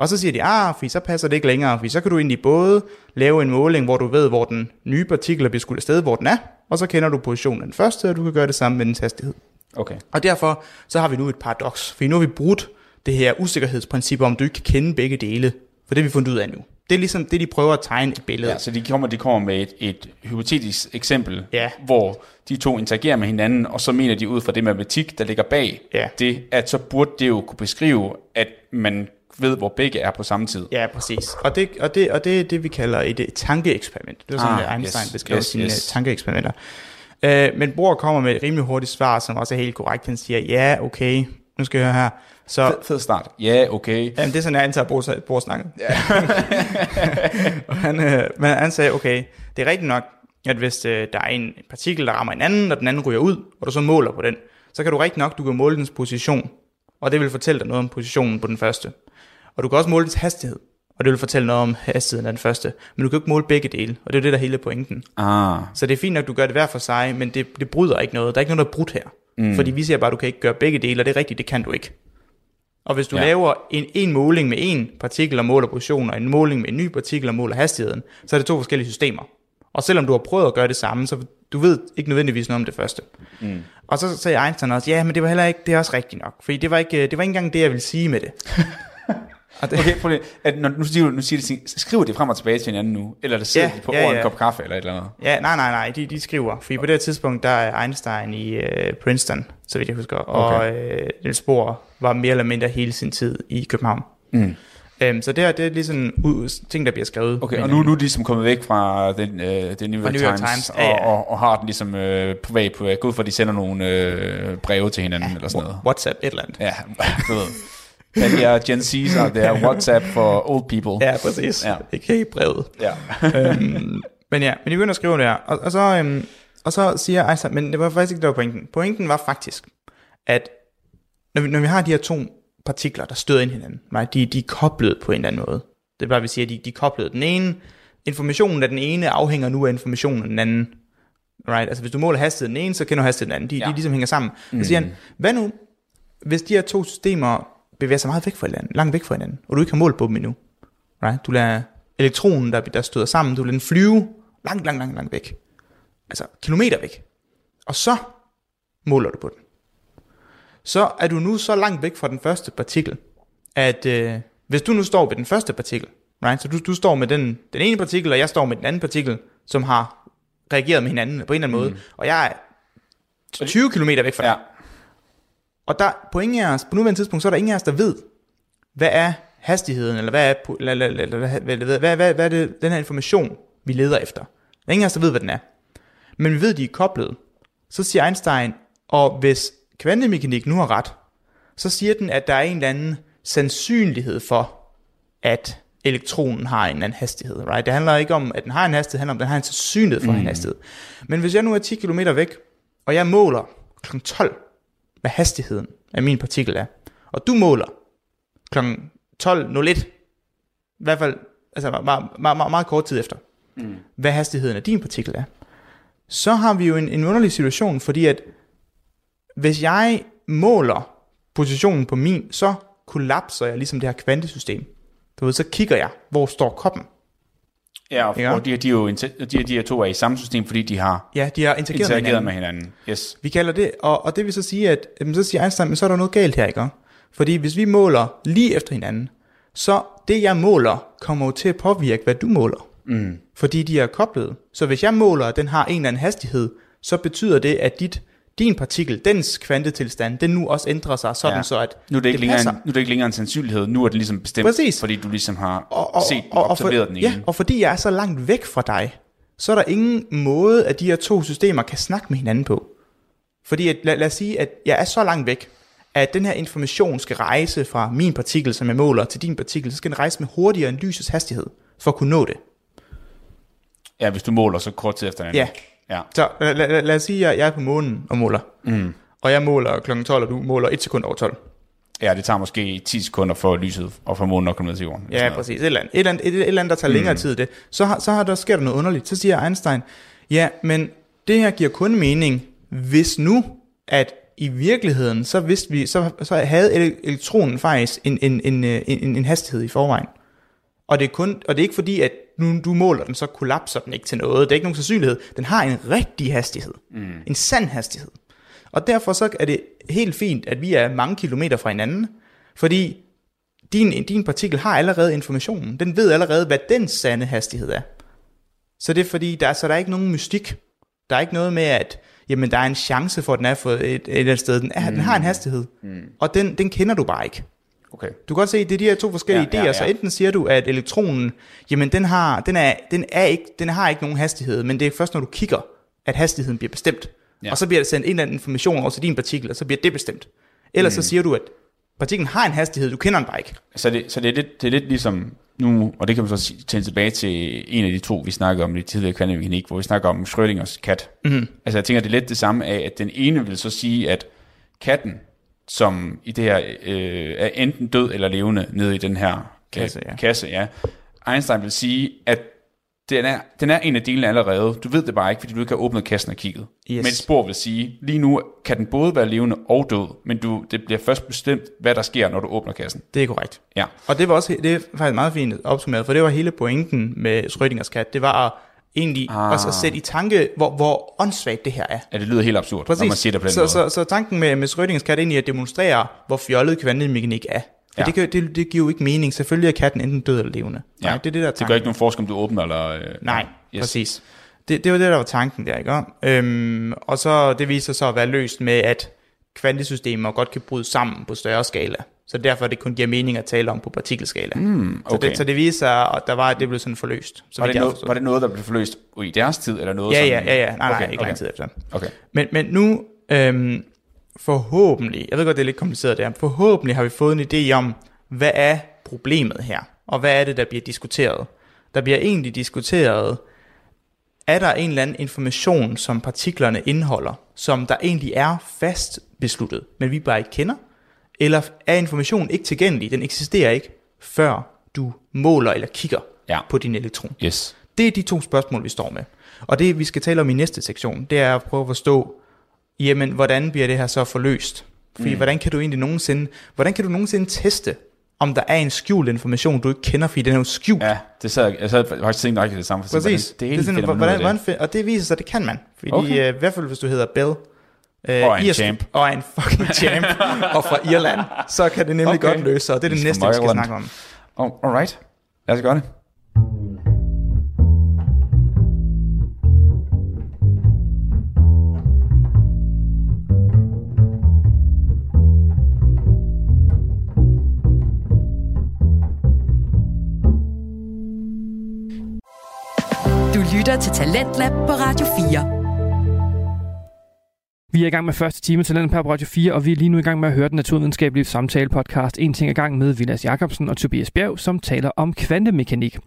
Og så siger de, ah, fordi så passer det ikke længere, fordi så kan du egentlig både lave en måling, hvor du ved, hvor den nye partikel er bliver skudt afsted, hvor den er, og så kender du positionen af den første, og du kan gøre det samme med dens hastighed. Okay. Og derfor så har vi nu et paradoks, for nu har vi brudt det her usikkerhedsprincip om, du ikke kan kende begge dele, for det har vi fundet ud af nu. Det er ligesom det, de prøver at tegne et billede. Ja, så de kommer, de kommer med et, et hypotetisk eksempel, Ja. hvor de to interagerer med hinanden, og så mener de ud fra det matematik, der ligger bag Ja. det, at så burde det jo kunne beskrive, at man ved, hvor begge er på samme tid. Ja, præcis. Og det, og det, og det er det, vi kalder et, et tankeeksperiment. Det er sådan, Ah, Einstein yes, beskrev yes, sine yes. tankeeksperimenter. Uh, men Bohr kommer med et rimelig hurtigt svar, som også er helt korrekt. Han siger, ja, okay, nu skal jeg høre her. Så, Fed, fed start. Ja, okay. Jamen, det er sådan, jeg antager, Bohr snakker. Ja. og han, øh, men han sagde, okay, det er rigtigt nok, at hvis øh, der er en partikel, der rammer en anden, og den anden ryger ud, og du så måler på den, så kan du rigtig nok, du kan måle dens position, og det vil fortælle dig noget om positionen på den første. Og du kan også måle dens hastighed, og det vil fortælle noget om hastigheden af den første. Men du kan ikke måle begge dele, og det er jo det, der er hele pointen. Ah, Så det er fint nok, du gør det hver for sig, men det, det bryder ikke noget. Der er ikke noget, der er brudt her. Mm. Fordi vi siger bare, at du kan ikke gøre begge dele, og det er rigtigt, det kan du ikke. Og hvis du ja. laver en, en måling med en partikel og måler position, og en måling med en ny partikel og måler hastigheden, så er det to forskellige systemer. Og selvom du har prøvet at gøre det samme, så du ved ikke nødvendigvis noget om det første. Mm. Og så sagde Einstein også, ja, men det var heller ikke, det er også rigtigt nok. Fordi det var ikke, det var ikke engang det, jeg ville sige med det. og okay, prøv lige. At når, nu siger du, nu siger de, skriver de frem og tilbage til hinanden nu? Eller der sidder Ja, de på ja, over en ja. kop kaffe eller et eller andet? Ja, nej, nej, nej, de, de skriver. Fordi på det her tidspunkt, der er Einstein i øh, Princeton, så vidt jeg husker. Og Okay. øh, Niels Bohr var mere eller mindre hele sin tid i København. Mm. Øhm, så det her, det er ligesom ud, ting, der bliver skrevet. Okay, og nu, nu er de ligesom kommet væk fra den, øh, den New York, New York Times, Times, og, ja, ja. Og, og, har den ligesom øh, privat på Gud for, at de sender nogle øh, breve til hinanden eller sådan noget. WhatsApp, et eller andet. Ja, du ved. De her Gen Z's out there, WhatsApp for old people. Ja, præcis. Ja. Ikke brevet. ja. øhm, men ja, men de begynder at skrive det her. Og, og, så, øhm, og så siger Einstein, men det var faktisk ikke det, der var pointen. Pointen var faktisk, at når vi, når vi har de her to partikler, der støder ind i hinanden, right, de, de er koblet på en eller anden måde. Det er bare, vi siger, de, de er koblet. Den ene, informationen af den ene afhænger nu af informationen af den anden. Right? Altså hvis du måler hastigheden den ene, så kender du hastigheden den anden. De, Ja. de ligesom hænger sammen. Mm. Så siger han, hvad nu, hvis de her to systemer bevæger sig meget væk fra hinanden, langt væk fra hinanden, og du ikke har målt på dem endnu. Right? Du lader elektronen, der, der støder sammen, du lader den flyve langt, langt, langt, langt væk. Altså kilometer væk. Og så måler du på den. Så er du nu så langt væk fra den første partikel, at øh, hvis du nu står ved den første partikel, right, så du, du står med den, den ene partikel, og jeg står med den anden partikel, som har reageret med hinanden på en eller anden måde, og jeg er 20 km væk fra dig. Og der, på, ingen af os, på nuværende tidspunkt, så er der ingen af os, der ved, hvad er hastigheden, eller hvad er, eller, eller, eller, hvad, hvad, hvad, hvad, hvad, hvad er det, den her information, vi leder efter. Der er ingen af os, der ved, hvad den er. Men vi ved, de er koblet. Så siger Einstein, og hvis kvantemekanik nu har ret, så siger den, at der er en eller anden sandsynlighed for, at elektronen har en eller anden hastighed. Right? Det handler ikke om, at den har en hastighed, det handler om, at den har en sandsynlighed for mm. en hastighed. Men hvis jeg nu er 10 km væk, og jeg måler kl. 12, hvad hastigheden af min partikel er, og du måler kl. 12.01, i hvert fald altså meget, meget, meget, meget kort tid efter, mm. hvad hastigheden af din partikel er, så har vi jo en, en underlig situation, fordi at hvis jeg måler positionen på min, så kollapser jeg ligesom det her kvantesystem. Du ved, så kigger jeg, hvor står koppen. Ja, og, og de, her, de, er jo, de, her, de her to er i samme system, fordi de har Ja, de har interageret, med interageret hinanden. med hinanden. Yes. Vi kalder det, og, og det vil så sige, at jamen, så siger Einstein, men så er der noget galt her, ikke? Fordi hvis vi måler lige efter hinanden, så det jeg måler, kommer jo til at påvirke, hvad du måler. Mm. Fordi de er koblet. Så hvis jeg måler, at den har en eller anden hastighed, så betyder det, at dit, din partikel, dens kvantetilstand, den nu også ændrer sig sådan, Ja. så at Nu er, det ikke længere passer. en, nu er det ikke længere en sandsynlighed, nu er det ligesom bestemt, Præcis. fordi du ligesom har og, og, set og, og, observeret for, den ja, igen. og fordi jeg er så langt væk fra dig, så er der ingen måde, at de her to systemer kan snakke med hinanden på. Fordi at, lad, lad os sige, at jeg er så langt væk, at den her information skal rejse fra min partikel, som jeg måler, til din partikel, så skal den rejse med hurtigere end lysets hastighed, for at kunne nå det. Ja, hvis du måler så kort tid efter hinanden. Ja. Ja. Så lad, lad, lad os sige, at jeg er på månen og måler. Mm. Og jeg måler kl. 12, og du måler 1 sekund over 12. Ja, det tager måske 10 sekunder for lyset og for månen at komme ned til jorden. Ja, præcis. Et eller andet, et eller andet, et, eller andet der tager mm. længere tid det. Så, har, så har der, sker der noget underligt. Så siger Einstein, ja, men det her giver kun mening, hvis nu, at i virkeligheden, så, vidste vi, så, så havde ele- elektronen faktisk en, en, en, øh, en, en hastighed i forvejen. Og det, er kun, og det er ikke fordi, at nu du måler den, så kollapser den ikke til noget. Det er ikke nogen sandsynlighed. Den har en rigtig hastighed. Mm. En sand hastighed. Og derfor så er det helt fint, at vi er mange kilometer fra hinanden. Fordi din, din partikel har allerede informationen. Den ved allerede, hvad den sande hastighed er. Så det er fordi, der, så der er ikke nogen mystik. Der er ikke noget med, at jamen, der er en chance for, at den er for et, et eller andet sted. Den, er, mm. den har en hastighed. Mm. Og den, den kender du bare ikke. Okay. Du kan godt se, at det er de her to forskellige Ja, idéer, ja, ja. så enten siger du, at elektronen, jamen den har, den er, den er ikke, den har ikke nogen hastighed, men det er først, når du kigger, at hastigheden bliver bestemt. Ja. Og så bliver der sendt en eller anden information over til din partikel, og så bliver det bestemt. Ellers mm. så siger du, at partiklen har en hastighed, du kender den bare ikke. Så, det, så det, er lidt, det er lidt ligesom nu, og det kan man så tænke tilbage til en af de to, vi snakkede om i det tidligere kvantemekanik, hvor vi snakker om Schrödingers kat. Mm-hmm. Altså jeg tænker, det er lidt det samme af, at den ene vil så sige, at katten, som i det her øh, er enten død eller levende nede i den her Kasse, ja. kasse ja. Einstein vil sige, at den er, den er en af delene allerede. Du ved det bare ikke, fordi du ikke har åbnet kassen og kigget. Yes. Men spor vil sige, lige nu kan den både være levende og død, men du, det bliver først bestemt, hvad der sker, når du åbner kassen. Det er korrekt. Ja. Og det var også det er faktisk meget fint opsummeret, for det var hele pointen med Schrödingers kat. Det var at egentlig Ah. også at sætte i tanke, hvor, hvor åndssvagt det her er. Ja, det lyder helt absurd, Præcis. når man siger det på den så, måde. så, så tanken med, med Schrödingers kat er egentlig at demonstrere, hvor fjollet kvantemekanik er. Ja. det, kan, det, det giver jo ikke mening. Selvfølgelig er katten enten død eller levende. ja. Nej, det er det, der er det gør ikke nogen forskel, om du åbner eller... Øh, Nej, yes. yes. præcis. Det, det var det, der var tanken der, ikke? Øhm, og så det viser sig så at være løst med, at kvantesystemer godt kan bryde sammen på større skala. Så derfor er det kun giver mening at tale om på partikelskala. Mm, så, okay. det, så det viser sig, at der var, at det blev sådan forløst. Så Var det, noget, var det noget, der blev forløst i deres tid, eller noget Ja, som... ja, ja, ja. Nej, nej, Okay, ikke okay. lang tid efter. Okay. Men, men nu, øhm, forhåbentlig, jeg ved godt, det er lidt kompliceret det her, forhåbentlig har vi fået en idé om, hvad er problemet her, og hvad er det, der bliver diskuteret. Der bliver egentlig diskuteret, er der en eller anden information, som partiklerne indeholder, som der egentlig er fast besluttet, men vi bare ikke kender? Eller er informationen ikke tilgængelig, den eksisterer ikke, før du måler eller kigger Ja. på din elektron? Yes. Det er de to spørgsmål, vi står med. Og det, vi skal tale om i næste sektion, det er at prøve at forstå, jamen, hvordan bliver det her så forløst? Fordi, mm. hvordan kan du egentlig nogensinde, hvordan kan du nogensinde teste, om der er en skjult information, du ikke kender, fordi den er jo skjult. Ja, det sad, jeg sad faktisk tænkt nok det samme. For Præcis. Det, det, det er sådan, hvordan, hvordan, og det viser sig, at det kan man. Fordi okay. øh, i hvert fald, hvis du hedder Bell, øh, Og er en champ. Og er en fucking champ, og fra Irland, så kan det nemlig Okay. godt løse sig, og det er det He's næste, from vi skal Ireland. snakke om. Oh, alright. Lad os gøre det. Du lytter til Talentlab på Radio 4. Vi er i gang med første time til Talent på Radio 4, og vi er lige nu i gang med at høre den naturvidenskabelige samtale podcast En ting ad gang med Vilas Jacobsen og Tobias Bjerg, som taler om kvantemekanik.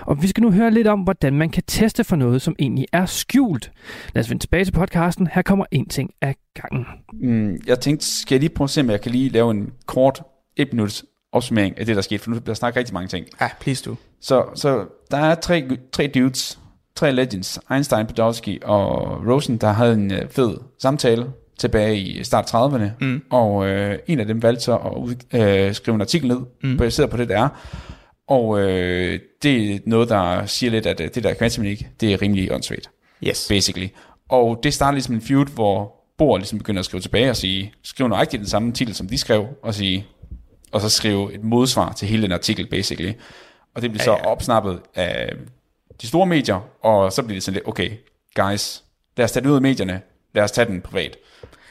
Og vi skal nu høre lidt om, hvordan man kan teste for noget, som egentlig er skjult. Lad os vende tilbage til podcasten. Her kommer en ting ad gangen. Mm, jeg tænkte, skal jeg lige prøve at se, om jeg kan lige lave en kort et minuts opsummering af det, der skete, for nu bliver der snakket rigtig mange ting. Ja, please du. Så, så der er tre, tre dudes, tre legends, Einstein, Podolsky og Rosen, der havde en øh, fed samtale tilbage i start 30'erne, Mm. og øh, en af dem valgte så at ud, øh, skrive en artikel ned, mm. Baseret på det, der er. Og øh, det er noget, der siger lidt, at øh, det der kvantemekanik, det er rimelig åndssvagt, Yes. basically. Og det starter ligesom en feud, hvor Bohr ligesom begynder at skrive tilbage og sige, skrive nøjagtigt den samme titel, som de skrev, og sige, og så skrive et modsvar til hele den artikel, basically. Og det bliver så Ja, ja. opsnappet af de store medier, og så bliver det sådan lidt, okay, guys, lad os tage det ud af medierne, lad os tage den privat.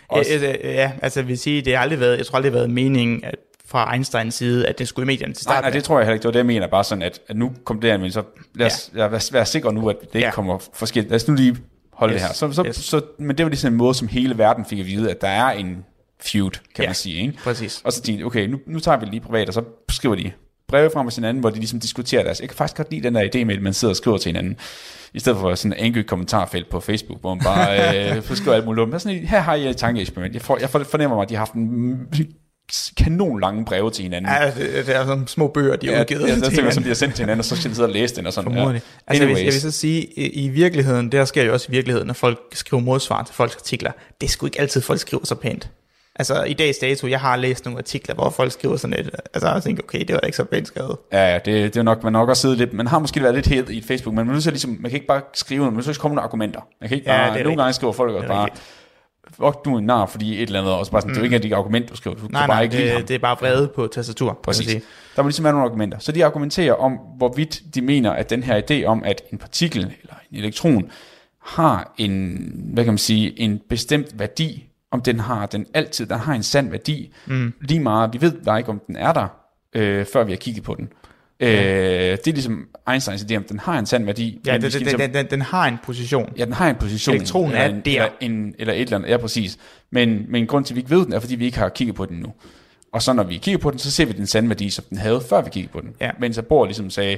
Også, Ja, altså, ja, altså jeg vil sige, det har aldrig været, jeg tror aldrig, det har været meningen at, fra Einsteins side, at det skulle i medierne til nej, start. nej, det tror jeg heller ikke, det var det, jeg mener, bare sådan, at, at nu kom det her, men så lad os ja. være, være sikre nu, at det ikke Ja. kommer forskelligt. Lad os nu lige holde Yes, det her. Så, så, yes. så, men det var ligesom en måde, som hele verden fik at vide, at der er en feud, kan Ja. man sige. Ikke? Præcis. Og så tænkte okay, nu, nu tager vi det lige privat, og så skriver de breve frem til hinanden, hvor de ligesom diskuterer deres. Jeg kan faktisk godt lide den der idé med, at man sidder og skriver til hinanden, i stedet for sådan en enkelt kommentarfelt på Facebook, hvor man bare øh, skriver alt muligt. om. Men sådan, her har jeg et tankeeksperiment. Jeg, får, jeg fornemmer mig, at de har haft en kanon lange breve til hinanden. Ja, det, det er sådan små bøger, de har Ja, udgivet. ja, til hinanden. som bliver sendt til hinanden, og så skal de sidde og læse den og sådan. Formodentlig. Ja. Altså, jeg vil, jeg vil så sige, i, virkeligheden, det der sker jo også i virkeligheden, når folk skriver modsvar til folks artikler, det er sgu ikke altid, folk skriver så pænt. Altså, i dags dato, jeg har læst nogle artikler, hvor folk skriver sådan lidt, altså, jeg tænker, okay, det var da ikke så pænt skrevet. Ja, ja, det, det er nok, man nok også siddet lidt, man har måske været lidt helt i Facebook, men man, at ligesom, man kan ikke bare skrive noget, man at komme nogle argumenter. Man kan ikke Ja, bare, det er nogle rigtigt. gange skriver folk også Det bare, rigtigt. fuck du er en nar, fordi et eller andet, og så bare sådan, mm. det er jo ikke et argument, du skriver, du Nej, kan bare nej, ikke det, det er bare vrede på tastatur. Præcis. sige. Der må ligesom være nogle argumenter. Så de argumenterer om, hvorvidt de mener, at den her idé om, at en partikel eller en elektron har en, hvad kan man sige, en bestemt værdi, om den har den altid, den har en sand værdi, mm. lige meget, vi ved bare ikke, om den er der, øh, før vi har kigget på den. Øh, det er ligesom Einsteins idé, om den har en sand værdi. Ja, den, den, ligesom- den, den, den har en position. Ja, den har en position. Elektronen eller er en, der. Eller, en, eller et eller andet, ja præcis. Men, men grund til, at vi ikke ved den, er, fordi vi ikke har kigget på den nu. Og så når vi kigger på den, så ser vi den sande værdi, som den havde, før vi kiggede på den. Ja. Men så Bohr ligesom sagde,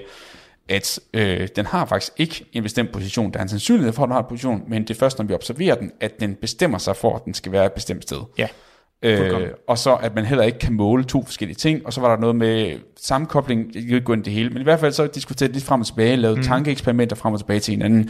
at øh, den har faktisk ikke en bestemt position. Der er en sandsynlighed for, at den har en position, men det er først, når vi observerer den, at den bestemmer sig for, at den skal være et bestemt sted. Ja. Øh, og så at man heller ikke kan måle to forskellige ting, og så var der noget med sammenkobling, jeg kan ikke gå ind i det hele, men i hvert fald så diskuterede lidt frem og tilbage, lavede mm. tankeeksperimenter frem og tilbage til hinanden,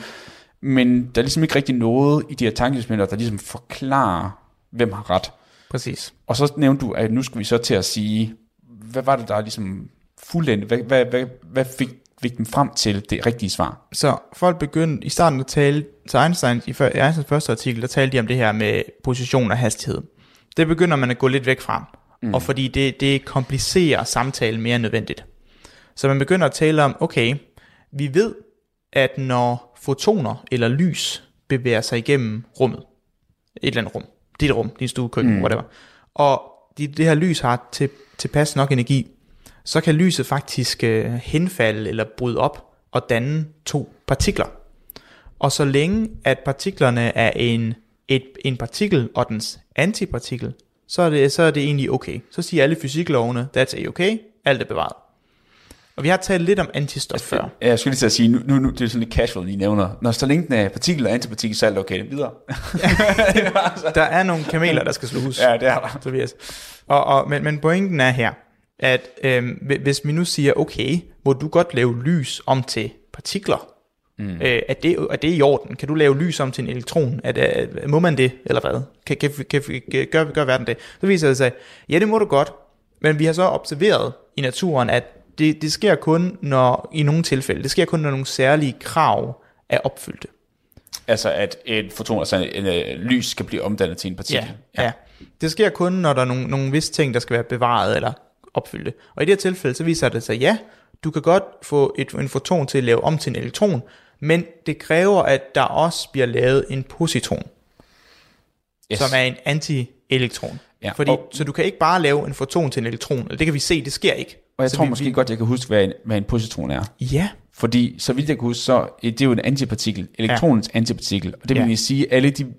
men der er ligesom ikke rigtig noget i de her tankeeksperimenter, der ligesom forklarer, hvem har ret. Præcis. Og så nævnte du, at nu skulle vi så til at sige, hvad var det, der ligesom fuldendt, hvad, hvad, hvad, hvad fik, fik dem frem til det rigtige svar? Så folk begyndte i starten at tale, så Einstein, i Einsteins første artikel, der talte de om det her med position og hastighed. Det begynder man at gå lidt væk fra, mm. og fordi det, det komplicerer samtalen mere end nødvendigt. Så man begynder at tale om, okay, vi ved, at når fotoner eller lys bevæger sig igennem rummet, et eller andet rum, dit rum, din stue, køkken, mm. whatever, og de, det her lys har til, tilpas nok energi, så kan lyset faktisk øh, henfalde eller bryde op og danne to partikler. Og så længe at partiklerne er en, et, en partikel og dens antipartikel, så er, det, så er det egentlig okay. Så siger alle fysiklovene, that's a okay, alt er bevaret. Og vi har talt lidt om antistof før. Ja, jeg skulle lige til at sige, nu, nu, nu det er sådan lidt casual, lige nævner. Når så længe den er partikel og antipartikel, så er det okay, videre. Der er nogle kameler, der skal sluges. ja, det er der. Tobias. Og, og, men, men pointen er her, at hvi- hvis vi nu siger, okay, må du godt lave lys om til partikler, mm. øh, er, det, er det i orden? Kan du lave lys om til en elektron? Er det, må man det, eller hvad? Kan, kan, kan, kan gør, gør verden det? Så viser det sig, ja det må du godt, men vi har så observeret i naturen, at det, det sker kun når, i nogle tilfælde, det sker kun når nogle særlige krav er opfyldte. Altså, at en foton, altså en, en, en lys skal blive omdannet til en partikel. Ja, ja. Det sker kun, når der er nogle, nogle visse ting, der skal være bevaret eller opfyldte. Og i det her tilfælde, så viser det sig, ja, du kan godt få et, en foton til at lave om til en elektron, men det kræver, at der også bliver lavet en positron, Yes. som er en anti-elektron. Ja, Fordi, og- så du kan ikke bare lave en foton til en elektron, eller det kan vi se, det sker ikke. Og jeg så tror vi, måske vi, godt, jeg kan huske, hvad en, hvad en positron er. Ja, Fordi, så vidt jeg kan huske, så det er jo en antipartikel, elektronens ja. antipartikel. Og det vil Ja. ja. sige, alle de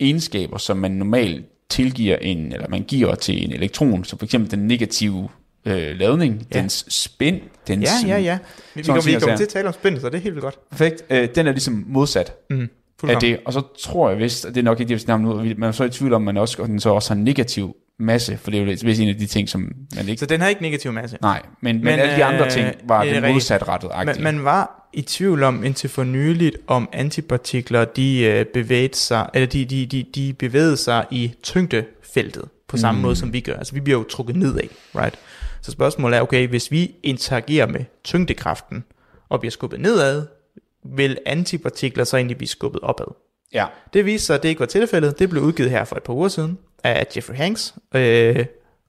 egenskaber, som man normalt tilgiver en, eller man giver til en elektron, så for eksempel den negative øh, ladning, Ja. dens spin, dens... ja, ja, ja. Vi, vi, kommer, sager. til at tale om spændende, så det er helt vildt godt. Perfekt. Øh, den er ligesom modsat Mm, af det. Og så tror jeg vist, og det er nok ikke det, vi snakker om nu, man er så i tvivl om, man også, og den så også har negativ masse, for det er jo vist en af de ting, som man ikke... Så den har ikke negativ masse. Nej, men, men, Men, alle de andre øh, ting var det rigtigt. modsatrettet Man, man var i tvivl om indtil for nyligt, om antipartikler de øh, bevægede sig, eller de, de, de, de bevægede sig i tyngdefeltet på samme mm. måde som vi gør. Altså vi bliver jo trukket nedad, right? Så spørgsmålet er, okay, hvis vi interagerer med tyngdekraften og bliver skubbet nedad, vil antipartikler så egentlig blive skubbet opad? Ja. Det viste sig, at det ikke var tilfældet. Det blev udgivet her for et par uger siden af Jeffrey Hanks, øh,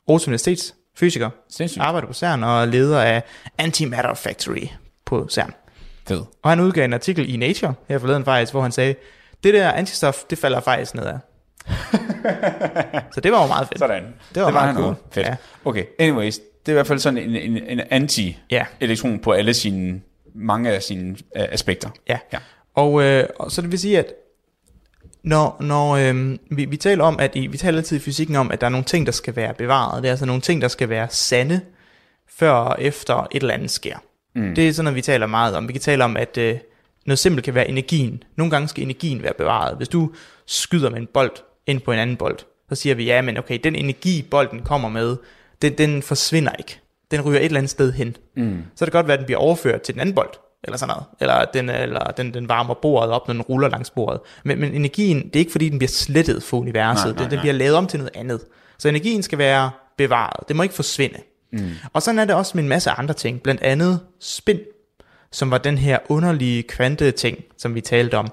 Aarhus Universitets fysiker, Sindssygt. arbejder på CERN og er leder af Antimatter Factory på CERN. Fed. Og han udgav en artikel i Nature her forleden faktisk, hvor han sagde, det der antistof, det falder faktisk nedad. så det var jo meget fedt. Sådan. Det var meget han cool. også. Fedt. Ja. Okay, anyways. Det er i hvert fald sådan en, en, en anti-elektron Ja. på alle sine, mange af sine uh, aspekter. Ja. Ja. Og, øh, og så det vil sige, at når, når øh, vi, vi taler om, at i, vi taler altid i fysikken om, at der er nogle ting, der skal være bevaret. Det er altså nogle ting, der skal være sande, før og efter et eller andet sker. Mm. Det er sådan noget, vi taler meget om. Vi kan tale om, at øh, noget simpelt kan være energien. Nogle gange skal energien være bevaret. Hvis du skyder med en bold ind på en anden bold, så siger vi, ja, men okay, den energi, bolden kommer med, den, den forsvinder ikke. Den ryger et eller andet sted hen. Mm. Så kan det godt være, at den bliver overført til den anden bold, eller sådan noget. Eller den, eller den, den varmer bordet op, når den ruller langs bordet. Men, men energien, det er ikke fordi, den bliver slettet for universet. Nej, nej, den, den bliver lavet om til noget andet. Så energien skal være bevaret. Det må ikke forsvinde. Mm. Og sådan er det også med en masse andre ting. Blandt andet spin, som var den her underlige kvante-ting, som vi talte om.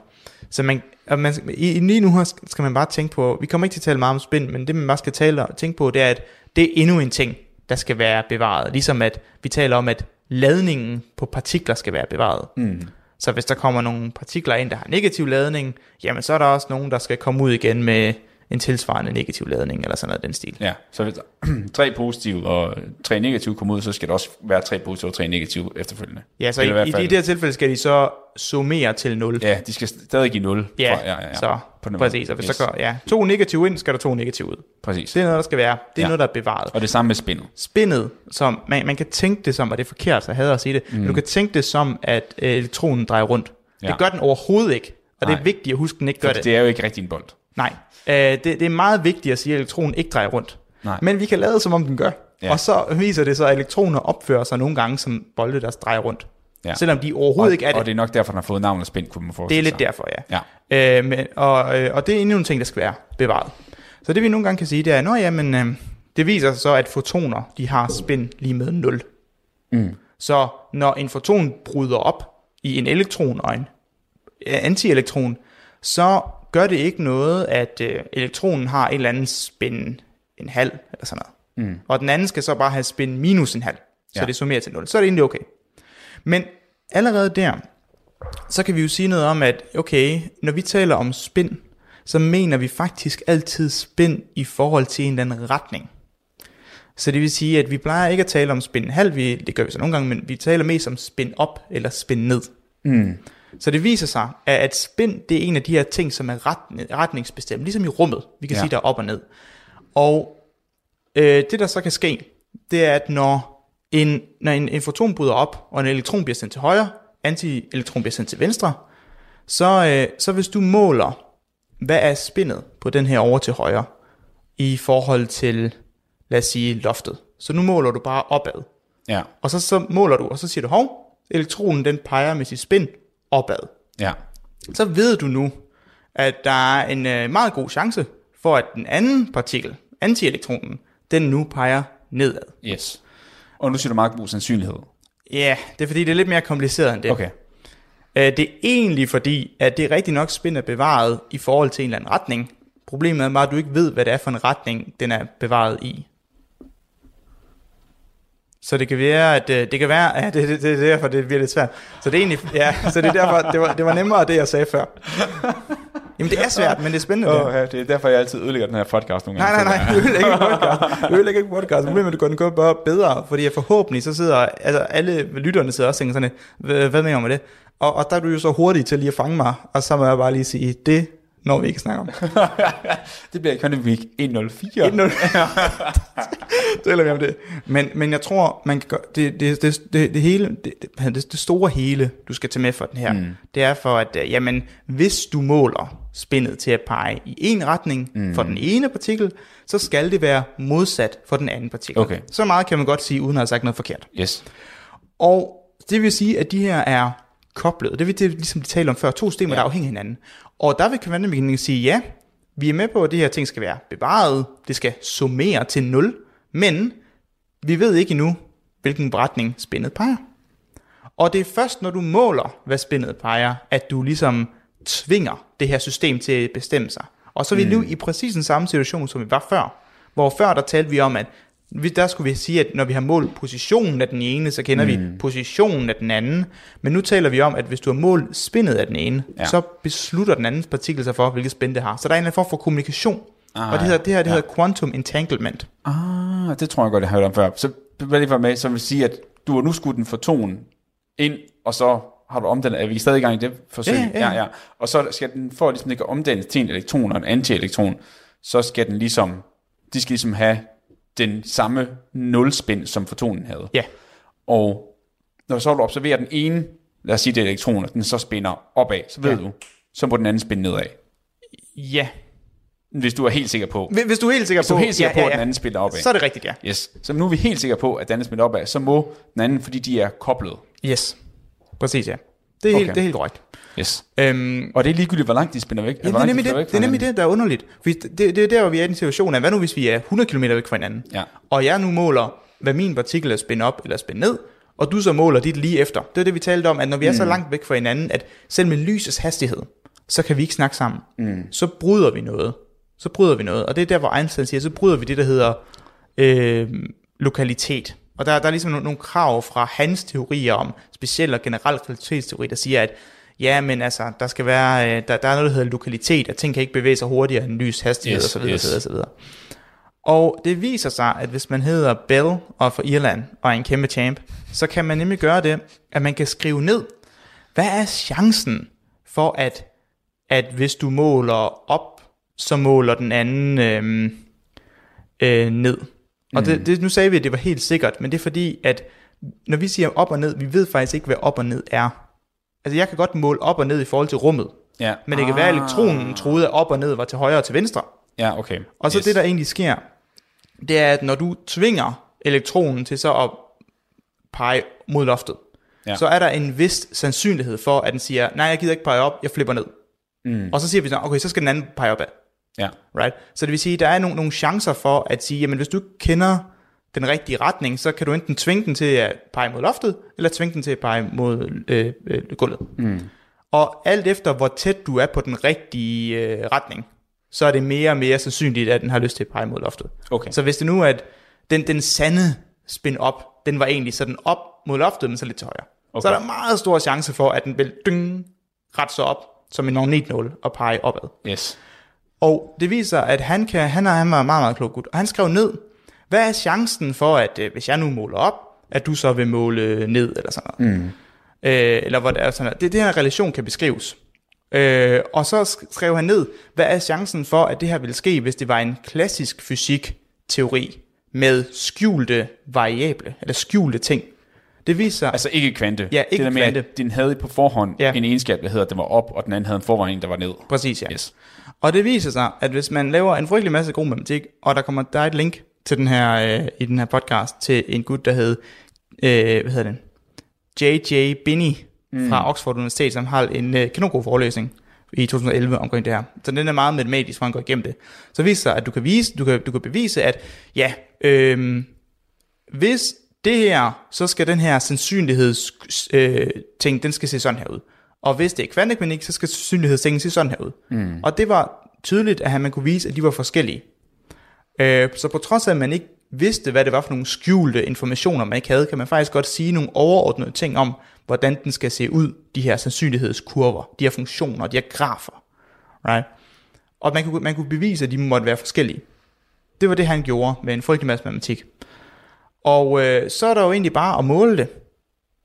Så man, og man, i- lige nu her skal man bare tænke på, vi kommer ikke til at tale meget om spin, men det man bare skal tale, tænke på, det er, at det er endnu en ting, der skal være bevaret. Ligesom at vi taler om, at ladningen på partikler skal være bevaret. Mm. Så hvis der kommer nogle partikler ind, der har negativ ladning, jamen så er der også nogen, der skal komme ud igen med en tilsvarende negativ ladning, eller sådan noget den stil. Ja, så hvis tre positive og tre negative kommer ud, så skal der også være tre positive og tre negative efterfølgende. Ja, så Eller i, i i, det her tilfælde skal de så summere til 0. Ja, de skal stadig give 0. Ja, for, ja, ja, ja. så På den præcis. Og hvis yes. der går ja, to negative ind, skal der to negative ud. Præcis. Det er noget, der skal være. Det er ja. Noget, der er bevaret. Og det samme med spindet. Spindet, som man, man kan tænke det som, og det er forkert, så jeg hader at sige det, mm. men du kan tænke det som, at øh, elektronen drejer rundt. Ja. Det gør den overhovedet ikke. Og det er Nej. vigtigt at huske, at den ikke gør For det. det er jo ikke rigtig en bold. Nej, øh, det, det er meget vigtigt at sige, at elektronen ikke drejer rundt. Nej. Men vi kan lade som om den gør. Ja. Og så viser det så, at elektroner opfører sig nogle gange som bolde, der drejer rundt. Ja. Selvom de overhovedet og, ikke er det. Og det er nok derfor, den har fået navnet spin, kunne man Det forestille er lidt sig. derfor, ja. Ja. Øh, men, og, øh, og det er endnu en ting, der skal være bevaret. Så det vi nogle gange kan sige, det er, at ja, men, øh, det viser sig så, at fotoner de har spin lige med 0. Mm. Så når en foton bryder op i en elektron og en øh, antielektron, så gør det ikke noget, at øh, elektronen har en eller anden spin en halv eller sådan noget. Mm. Og den anden skal så bare have spin minus en halv, så Ja. det summerer til 0. Så er det egentlig okay. Men allerede der, så kan vi jo sige noget om, at okay, når vi taler om spin, så mener vi faktisk altid spin i forhold til en eller anden retning. Så det vil sige, at vi plejer ikke at tale om spin halv, vi, det gør vi så nogle gange, men vi taler mest om spin op eller spin ned. Mm. Så det viser sig, at spin, det er en af de her ting, som er ret, retningsbestemt, ligesom i rummet. Vi kan ja. Sige, der er op og ned. Og øh, det, der så kan ske, det er, at når en, når en, en foton bryder op, og en elektron bliver sendt til højre, antielektron bliver sendt til venstre, så, øh, så hvis du måler, hvad er spindet på den her over til højre, i forhold til, lad os sige, loftet. Så nu måler du bare opad. Ja. Og så, så måler du, og så siger du, hov, elektronen den peger med sit spin opad. Ja. Så ved du nu, at der er en øh, meget god chance for, at den anden partikel, antielektronen, den nu peger nedad. Yes. Og nu siger du meget god sandsynlighed. Ja, det er fordi, det er lidt mere kompliceret end det. Okay. Øh, det er egentlig fordi, at det er rigtig nok spin er bevaret i forhold til en eller anden retning. Problemet er bare, at du ikke ved, hvad det er for en retning, den er bevaret i. Så det kan være, at øh, det kan være, ja, det, det, det er derfor, det bliver lidt svært. Så det er egentlig, ja, så det er derfor, det var, det var nemmere det, jeg sagde før. Jamen det er svært, men det er spændende. Oh, ja, det er derfor, jeg altid ødelægger den her podcast nogle Nej, gange. nej, nej, du ødelægger ikke podcast. Ødelægger ikke podcast. Problemet er, at det går den går bare bedre, fordi jeg forhåbentlig så sidder, altså alle lytterne sidder også og tænker sådan, "Hvad- mener du med det? Og, og der er du jo så hurtig til lige at fange mig, og så må jeg bare lige sige, det når vi ikke snakker om. det bliver Economy Week 104. 1-0. Taler vi om det. Men, men jeg tror, man kan gøre, det, det, det, det, det hele, det, det, det store hele, du skal tage med for den her, mm. det er for, at øh, jamen, hvis du måler spindet til at pege i en retning mm. for den ene partikel, så skal det være modsat for den anden partikel. Okay. Så meget kan man godt sige, uden at have sagt noget forkert. Yes. Og det vil sige, at de her er koblet. Det vil det, ligesom de talte om før, to systemer, ja. der afhænger af hinanden. Og der vil kvantemekanikken sige, ja, vi er med på, at det her ting skal være bevaret, det skal summere til 0, men vi ved ikke endnu, hvilken retning spændet peger. Og det er først, når du måler, hvad spændet peger, at du ligesom tvinger det her system til at bestemme sig. Og så er vi nu i præcis den samme situation, som vi var før. Hvor før der talte vi om, at vi, der skulle vi sige, at når vi har målt positionen af den ene, så kender mm. vi positionen af den anden. Men nu taler vi om, at hvis du har målt spindet af den ene, Ja. så beslutter den anden partikel sig for, hvilket spin det har. Så der er en eller anden form for kommunikation. Ah, og det, hedder, det her det ja. hedder quantum entanglement. Ah, det tror jeg godt, jeg har hørt om før. Så hvad lige for med, så vil sige, at du har nu skudt en foton ind, og så har du omdannet, er vi stadig i gang i det forsøg? Ja, ja. ja, ja. Og så skal den, for at ligesom, det kan omdannes til en elektron og en antielektron, så skal den ligesom, de skal ligesom have den samme nulspin, som fotonen havde. Ja, Og når så du observerer den ene, lad os sige det elektroner, den så spinner opad, så ved Ja. du, så må den anden spinde nedad. ja. Hvis du er helt sikker på, Hvis- du er helt sikker på, er helt sikker ja, på, ja, at den ja. anden spiller opad. så er det rigtigt, ja. Yes. Så nu er vi helt sikre på, at den anden spiller opad, så må den anden, fordi de er koblet. Yes, præcis ja. Det er, helt, Okay. det er helt korrekt. Yes. Øhm, Og det er ligegyldigt, hvor langt de spinner væk. Ja, det er nemlig det, det, er nemlig det, der er underligt. Fordi det, det er der, hvor vi er i den situation af, hvad nu hvis vi er 100 km væk fra hinanden, Ja. og jeg nu måler, hvad min partikel er spændt op eller spændt ned, og du så måler dit lige efter. Det er det, vi talte om, at når vi er Mm. så langt væk fra hinanden, at selv med lysets hastighed, så kan vi ikke snakke sammen. Mm. Så bryder vi noget. Så bryder vi noget. Og det er der, hvor Einstein siger, så bryder vi det, der hedder øh, lokalitet. Og der, der er ligesom nogle, nogle krav fra hans teorier om speciel og generel kvalitetsteori, der siger, at ja, men altså, der skal være, øh, der, der er noget, der hedder lokalitet, at ting kan ikke bevæge sig hurtigere end lys hastighed Yes, osv. yes. osv. Og det viser sig, at hvis man hedder Bell og er fra Irland og er en kæmpe champ, så kan man nemlig gøre det, at man kan skrive ned, hvad er chancen for, at, at hvis du måler op, så måler den anden øhm, øh, ned. Og det, det, nu sagde vi, at det var helt sikkert, men det er fordi, at når vi siger op og ned, vi ved faktisk ikke, hvad op og ned er. Altså jeg kan godt måle op og ned i forhold til rummet, Ja. men det kan være, at elektronen troede, at op og ned var til højre og til venstre. Ja, okay. Og så yes. det, der egentlig sker, det er, at når du tvinger elektronen til så at pege mod loftet, Ja. så er der en vis sandsynlighed for, at den siger, nej, jeg gider ikke pege op, jeg flipper ned. Mm. Og så siger vi så, okay, så skal den anden pege opad. Ja. Right? Så det vil sige, at der er nogle, nogle chancer for at sige, jamen hvis du kender den rigtige retning, så kan du enten tvinge den til at pege mod loftet, eller tvinge den til at pege mod øh, øh, gulvet. Mm. Og alt efter, hvor tæt du er på den rigtige øh, retning, så er det mere og mere sandsynligt, at den har lyst til at pege mod loftet. Okay. Så hvis det nu er, at den, den sande spin op, den var egentlig sådan op mod loftet, men så lidt til højre. Okay. Så er der meget stor chance for, at den vil dyng, ret så op, som en magnetnål, og pege opad. Yes. Og det viser, at han, kan, han, er, han var meget, meget klog gut. Og han skrev ned, hvad er chancen for, at øh, hvis jeg nu måler op, at du så vil måle ned, eller sådan noget. Mm. Øh, eller hvor det er sådan noget. Det, det her relation kan beskrives. Øh, og så sk- skrev han ned, hvad er chancen for, at det her ville ske, hvis det var en klassisk fysik-teori med skjulte variable, eller skjulte ting. Det viser, Altså ikke kvante. Ja, ikke det der med, kvante. At den havde på forhånd Ja. en egenskab, der hedder, at den var op, og den anden havde en forvejning, der var ned. Præcis, ja. Yes. Og det viser sig, at hvis man laver en frygtelig masse god matematik, og der kommer der er et link til den her, øh, i den her podcast til en gut, der hed, øh, hvad hedder den? J.J. Binney mm. fra Oxford Universitet, som har en øh, kanongod forelæsning i 2011 omkring det her. Så den er meget matematisk, hvor han går igennem det. Så viser sig, at du kan, vise, du kan, du kan bevise, at ja, øh, hvis det her, så skal den her sandsynligheds øh, ting, den skal se sådan her ud. Og hvis det er kvantemekanik, så skal sandsynlighedssengen se sådan her ud. Mm. Og det var tydeligt, at man kunne vise, at de var forskellige. Øh, så på trods af, at man ikke vidste, hvad det var for nogle skjulte informationer, man ikke havde, kan man faktisk godt sige nogle overordnede ting om, hvordan den skal se ud, de her sandsynlighedskurver, de her funktioner, de her grafer. Right? Og man kunne, man kunne bevise, at de måtte være forskellige. Det var det, han gjorde med en frygtelig masse matematik. Og øh, så er der jo egentlig bare at måle det.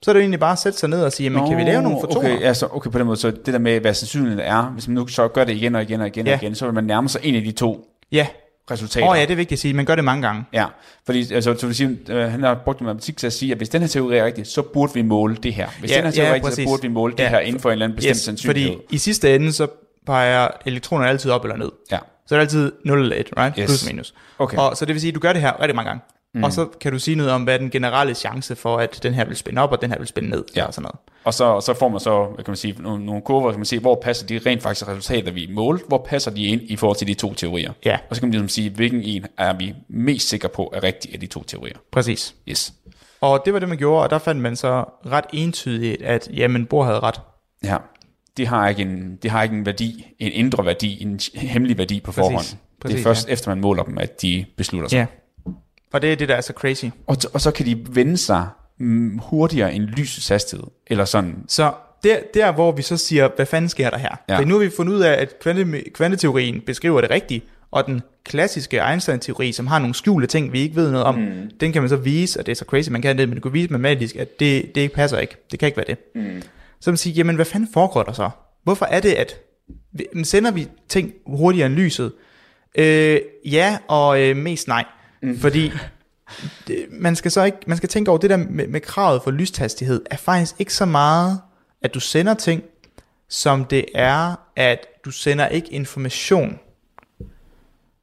Så er det jo egentlig bare at sætte sig ned og sige, jamen, kan vi lave nogle fotoner? Okay, altså, okay, på den måde, så det der med, hvad sandsynligheden er, hvis man nu så gør det igen og igen og igen ja. og igen, så vil man nærme sig en af de to Ja, resultater. Åh oh, ja, det er vigtigt at sige. Man gør det mange gange. Ja, fordi altså, så vil sige, øh, han har brugt matematik til at sige, at hvis den her teori er rigtig, så burde vi måle det her. Hvis Ja, den her teori ja, er rigtig, så burde vi måle det Ja, her inden for en eller anden bestemt Yes, sandsynlighed. fordi i sidste ende, så peger elektronerne altid op eller ned. Ja, Så er det altid 0 eller 1, right? Yes. Plus minus. Okay. Og så det vil sige, at du gør det her rigtig mange gange. Mm. Og så kan du sige noget om, hvad er den generelle chance for, at den her vil spænde op, og den her vil spænde ned. Ja. Og sådan noget. og så, og så får man så, kan man sige, nogle, nogle kurver, kan man se, hvor passer de rent faktisk resultater, vi målte, hvor passer de ind i forhold til de to teorier. Ja. Og så kan man ligesom sige, hvilken en er vi mest sikre på er rigtig af de to teorier. Præcis. Yes. Og det var det, man gjorde, og der fandt man så ret entydigt, at jamen, Bohr havde ret. Ja. Det har ikke en, det har ikke en værdi, en indre værdi, en hemmelig værdi på forhånd. det Præcis, er først efter man måler dem, at de beslutter sig. Ja. Og det er det, der er så crazy. Og, og så kan de vende sig mm, hurtigere end lysets hastighed. Eller sådan. Så der, der, hvor vi så siger, hvad fanden sker der her? Ja. For nu har vi fundet ud af, at kvante, kvanteteorien beskriver det rigtigt, og den klassiske Einstein-teori, som har nogle skjulte ting, vi ikke ved noget om, mm. den kan man så vise, og det er så crazy, man kan det, men du kan vise matematisk, at det, det ikke passer ikke. Det kan ikke være det. Mm. Så man siger, jamen hvad fanden foregår der så? Hvorfor er det, at sender vi ting hurtigere end lyset? Øh, ja, og øh, mest nej. Mm. Fordi det, man skal så ikke, man skal tænke over det der med, med kravet for lysthastighed, er faktisk ikke så meget, at du sender ting, som det er, at du sender ikke information.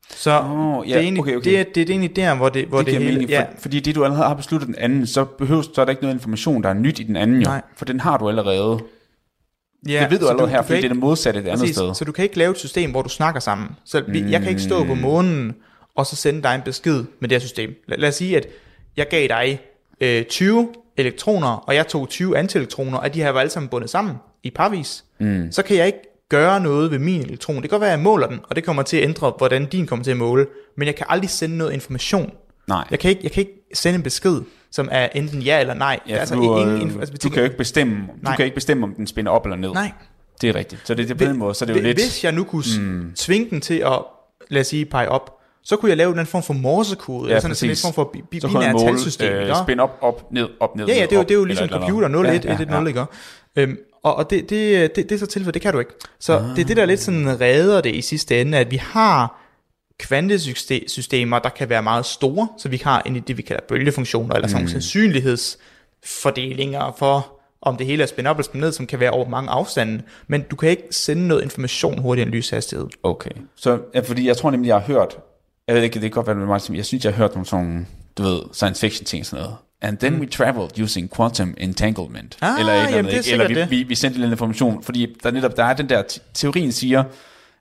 Så Åh, ja, det, er egentlig, okay, okay. Det, er, det er egentlig der, hvor det, hvor det det, hele... mening, for, ja, fordi det du allerede har besluttet den anden, så behøver så er der ikke noget information, der er nyt i den anden jo. Nej. For den har du allerede. ja, det ved du allerede her, kan fordi det er ikke- det modsatte et andet Præcis, sted. Så du kan ikke lave et system, hvor du snakker sammen. Så vi, jeg kan ikke stå Mm. på månen, og så sende dig en besked med det her system. Lad, lad os sige, at jeg gav dig øh, 20 elektroner, og jeg tog 20 antielektroner, og de her var alle sammen bundet sammen i parvis. Mm. Så kan jeg ikke gøre noget ved min elektron. Det kan godt være, at jeg måler den, og det kommer til at ændre, hvordan din kommer til at måle. Men jeg kan aldrig sende noget information. Nej. Jeg kan ikke, jeg kan ikke sende en besked, som er enten ja eller nej. Ja, er altså, du, ingen, øh, altså, du kan jo ikke bestemme, du Nej. kan ikke bestemme, om den spænder op eller ned. Nej, Det er rigtigt. Så det, det på den måde, så er det jo lidt... Hvis jeg nu kunne mm. tvinge den til at, lad os sige, pege op, så kunne jeg lave den form for morsekode, ja, sådan, sådan en form for bi- så binært talsystem. øh, spænd op, op, ned, op, ned, Ja, ja, det er jo, det er jo eller ligesom eller computer, 0, 1, andet. 1, 1, 0, ikke? Øhm, og og det, det, det, det er så tilfældet, det kan du ikke. Så ah. det er det, der lidt sådan redder det i sidste ende, at vi har kvantesystemer, der kan være meget store, så vi har en, det, vi kalder bølgefunktioner, eller sådan Mm. sandsynlighedsfordelinger for, om det hele er spændt op eller spændt ned, som kan være over mange afstande, men du kan ikke sende noget information hurtigere end lyshastighed. Okay. Så, ja, fordi jeg tror nemlig, jeg har hørt, jeg ved ikke, det kan godt være med Martin, jeg synes, jeg har hørt nogle sådan, du ved, science fiction ting og sådan noget. And then mm. we traveled using quantum entanglement. Ah, eller, eller, jamen, det ikke? eller vi, det. vi, vi sendte lidt information, fordi der netop, der er den der, te- teorien siger,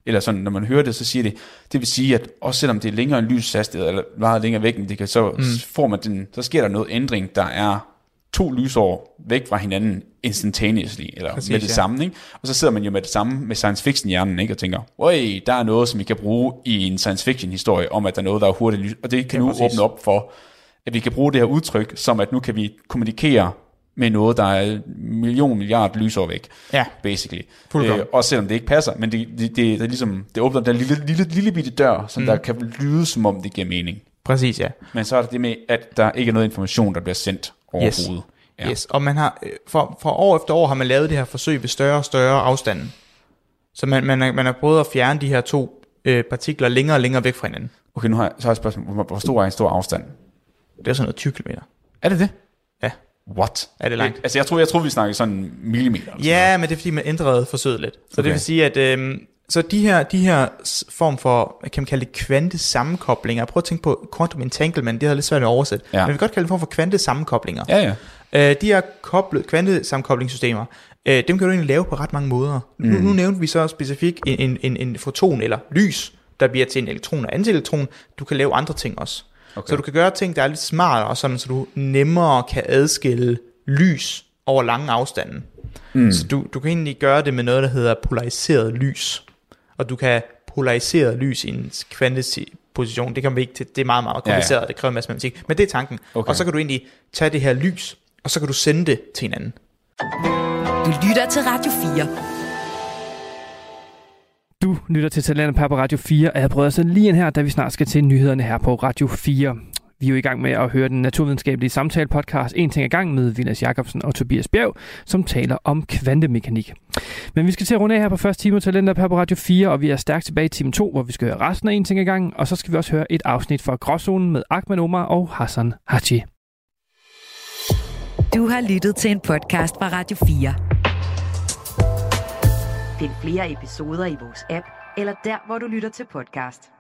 eller sådan, når man hører det, så siger det, det vil sige, at også selvom det er længere end lyshastighed, eller meget længere væk, det kan, så mm. får man den, så sker der noget ændring, der er to lysår væk fra hinanden instantaneously, eller Præcis, med det ja. samme, ikke? Og så sidder man jo med det samme med science fiction hjernen, ikke? Og tænker, øj, der er noget, som vi kan bruge i en science fiction historie, om at der er noget, der er hurtigt lys, og det kan Ja, nu præcis. åbne op for, at vi kan bruge det her udtryk, som at nu kan vi kommunikere med noget, der er million milliard lysår væk, Ja. basically. Øh, også selvom det ikke passer, men det, det, det, det, er ligesom, det åbner den lille, lille, lille bitte dør, som mm. der kan lyde, som om det giver mening. Præcis, ja. Men så er der det med, at der ikke er noget information, der bliver sendt overhovedet. Ja. Yes, og man har, øh, for, for år efter år har man lavet det her forsøg ved større og større afstande. Så man, man, har, man har prøvet at fjerne de her to øh, partikler længere og længere væk fra hinanden. Okay, nu har jeg, så har jeg et spørgsmål. Hvor, hvor stor er en stor afstand? Det er sådan noget 20 km. Er det det? Ja. What? Er det langt? Altså, jeg tror, jeg tror vi snakker sådan millimeter. eller sådan Ja, men det er fordi, man ændrede forsøget lidt. Så okay. det vil sige, at øh, så de her, de her form for, hvad kan man kalde det, kvantesammenkoblinger. Prøv at tænke på quantum entanglement, det er lidt svært at oversætte. Ja. Men vi kan godt kalde det form for kvantesammenkoblinger. Ja, ja. Øh, de her koblet, kvantesammenkoblingssystemer, øh, dem kan du egentlig lave på ret mange måder. Mm. Nu, nu nævnte vi så specifikt en, en, en, en foton eller lys, der bliver til en elektron og antielektron. Du kan lave andre ting også. Okay. Så du kan gøre ting, der er lidt smartere, sådan, så du nemmere kan adskille lys over lange afstande. Mm. Så du, du kan egentlig gøre det med noget, der hedder polariseret lys. Og du kan polariseret lys i en kvanteposition. Det kan ikke til. Det er meget, meget kompliceret, ja, ja. det kræver en masse matematik. Men det er tanken. Okay. Og så kan du egentlig tage det her lys, og så kan du sende det til hinanden. Du lytter til Radio 4. Du lytter til Talentet på Radio 4, og jeg prøver så lige ind her, da vi snart skal til nyhederne her på Radio 4. Vi er jo i gang med at høre den naturvidenskabelige samtale-podcast En ting ad gang med Vilas Jacobsen og Tobias Bjerg, som taler om kvantemekanik. Men vi skal til at runde af her på første time Talenter på Radio 4, og vi er stærkt tilbage i time 2, hvor vi skal høre resten af En ting ad gang, og så skal vi også høre et afsnit fra Gråzonen med Ahmed Omar og Hassan Haji. Du har lyttet til en podcast fra Radio 4. Find flere episoder i vores app, eller der, hvor du lytter til podcast.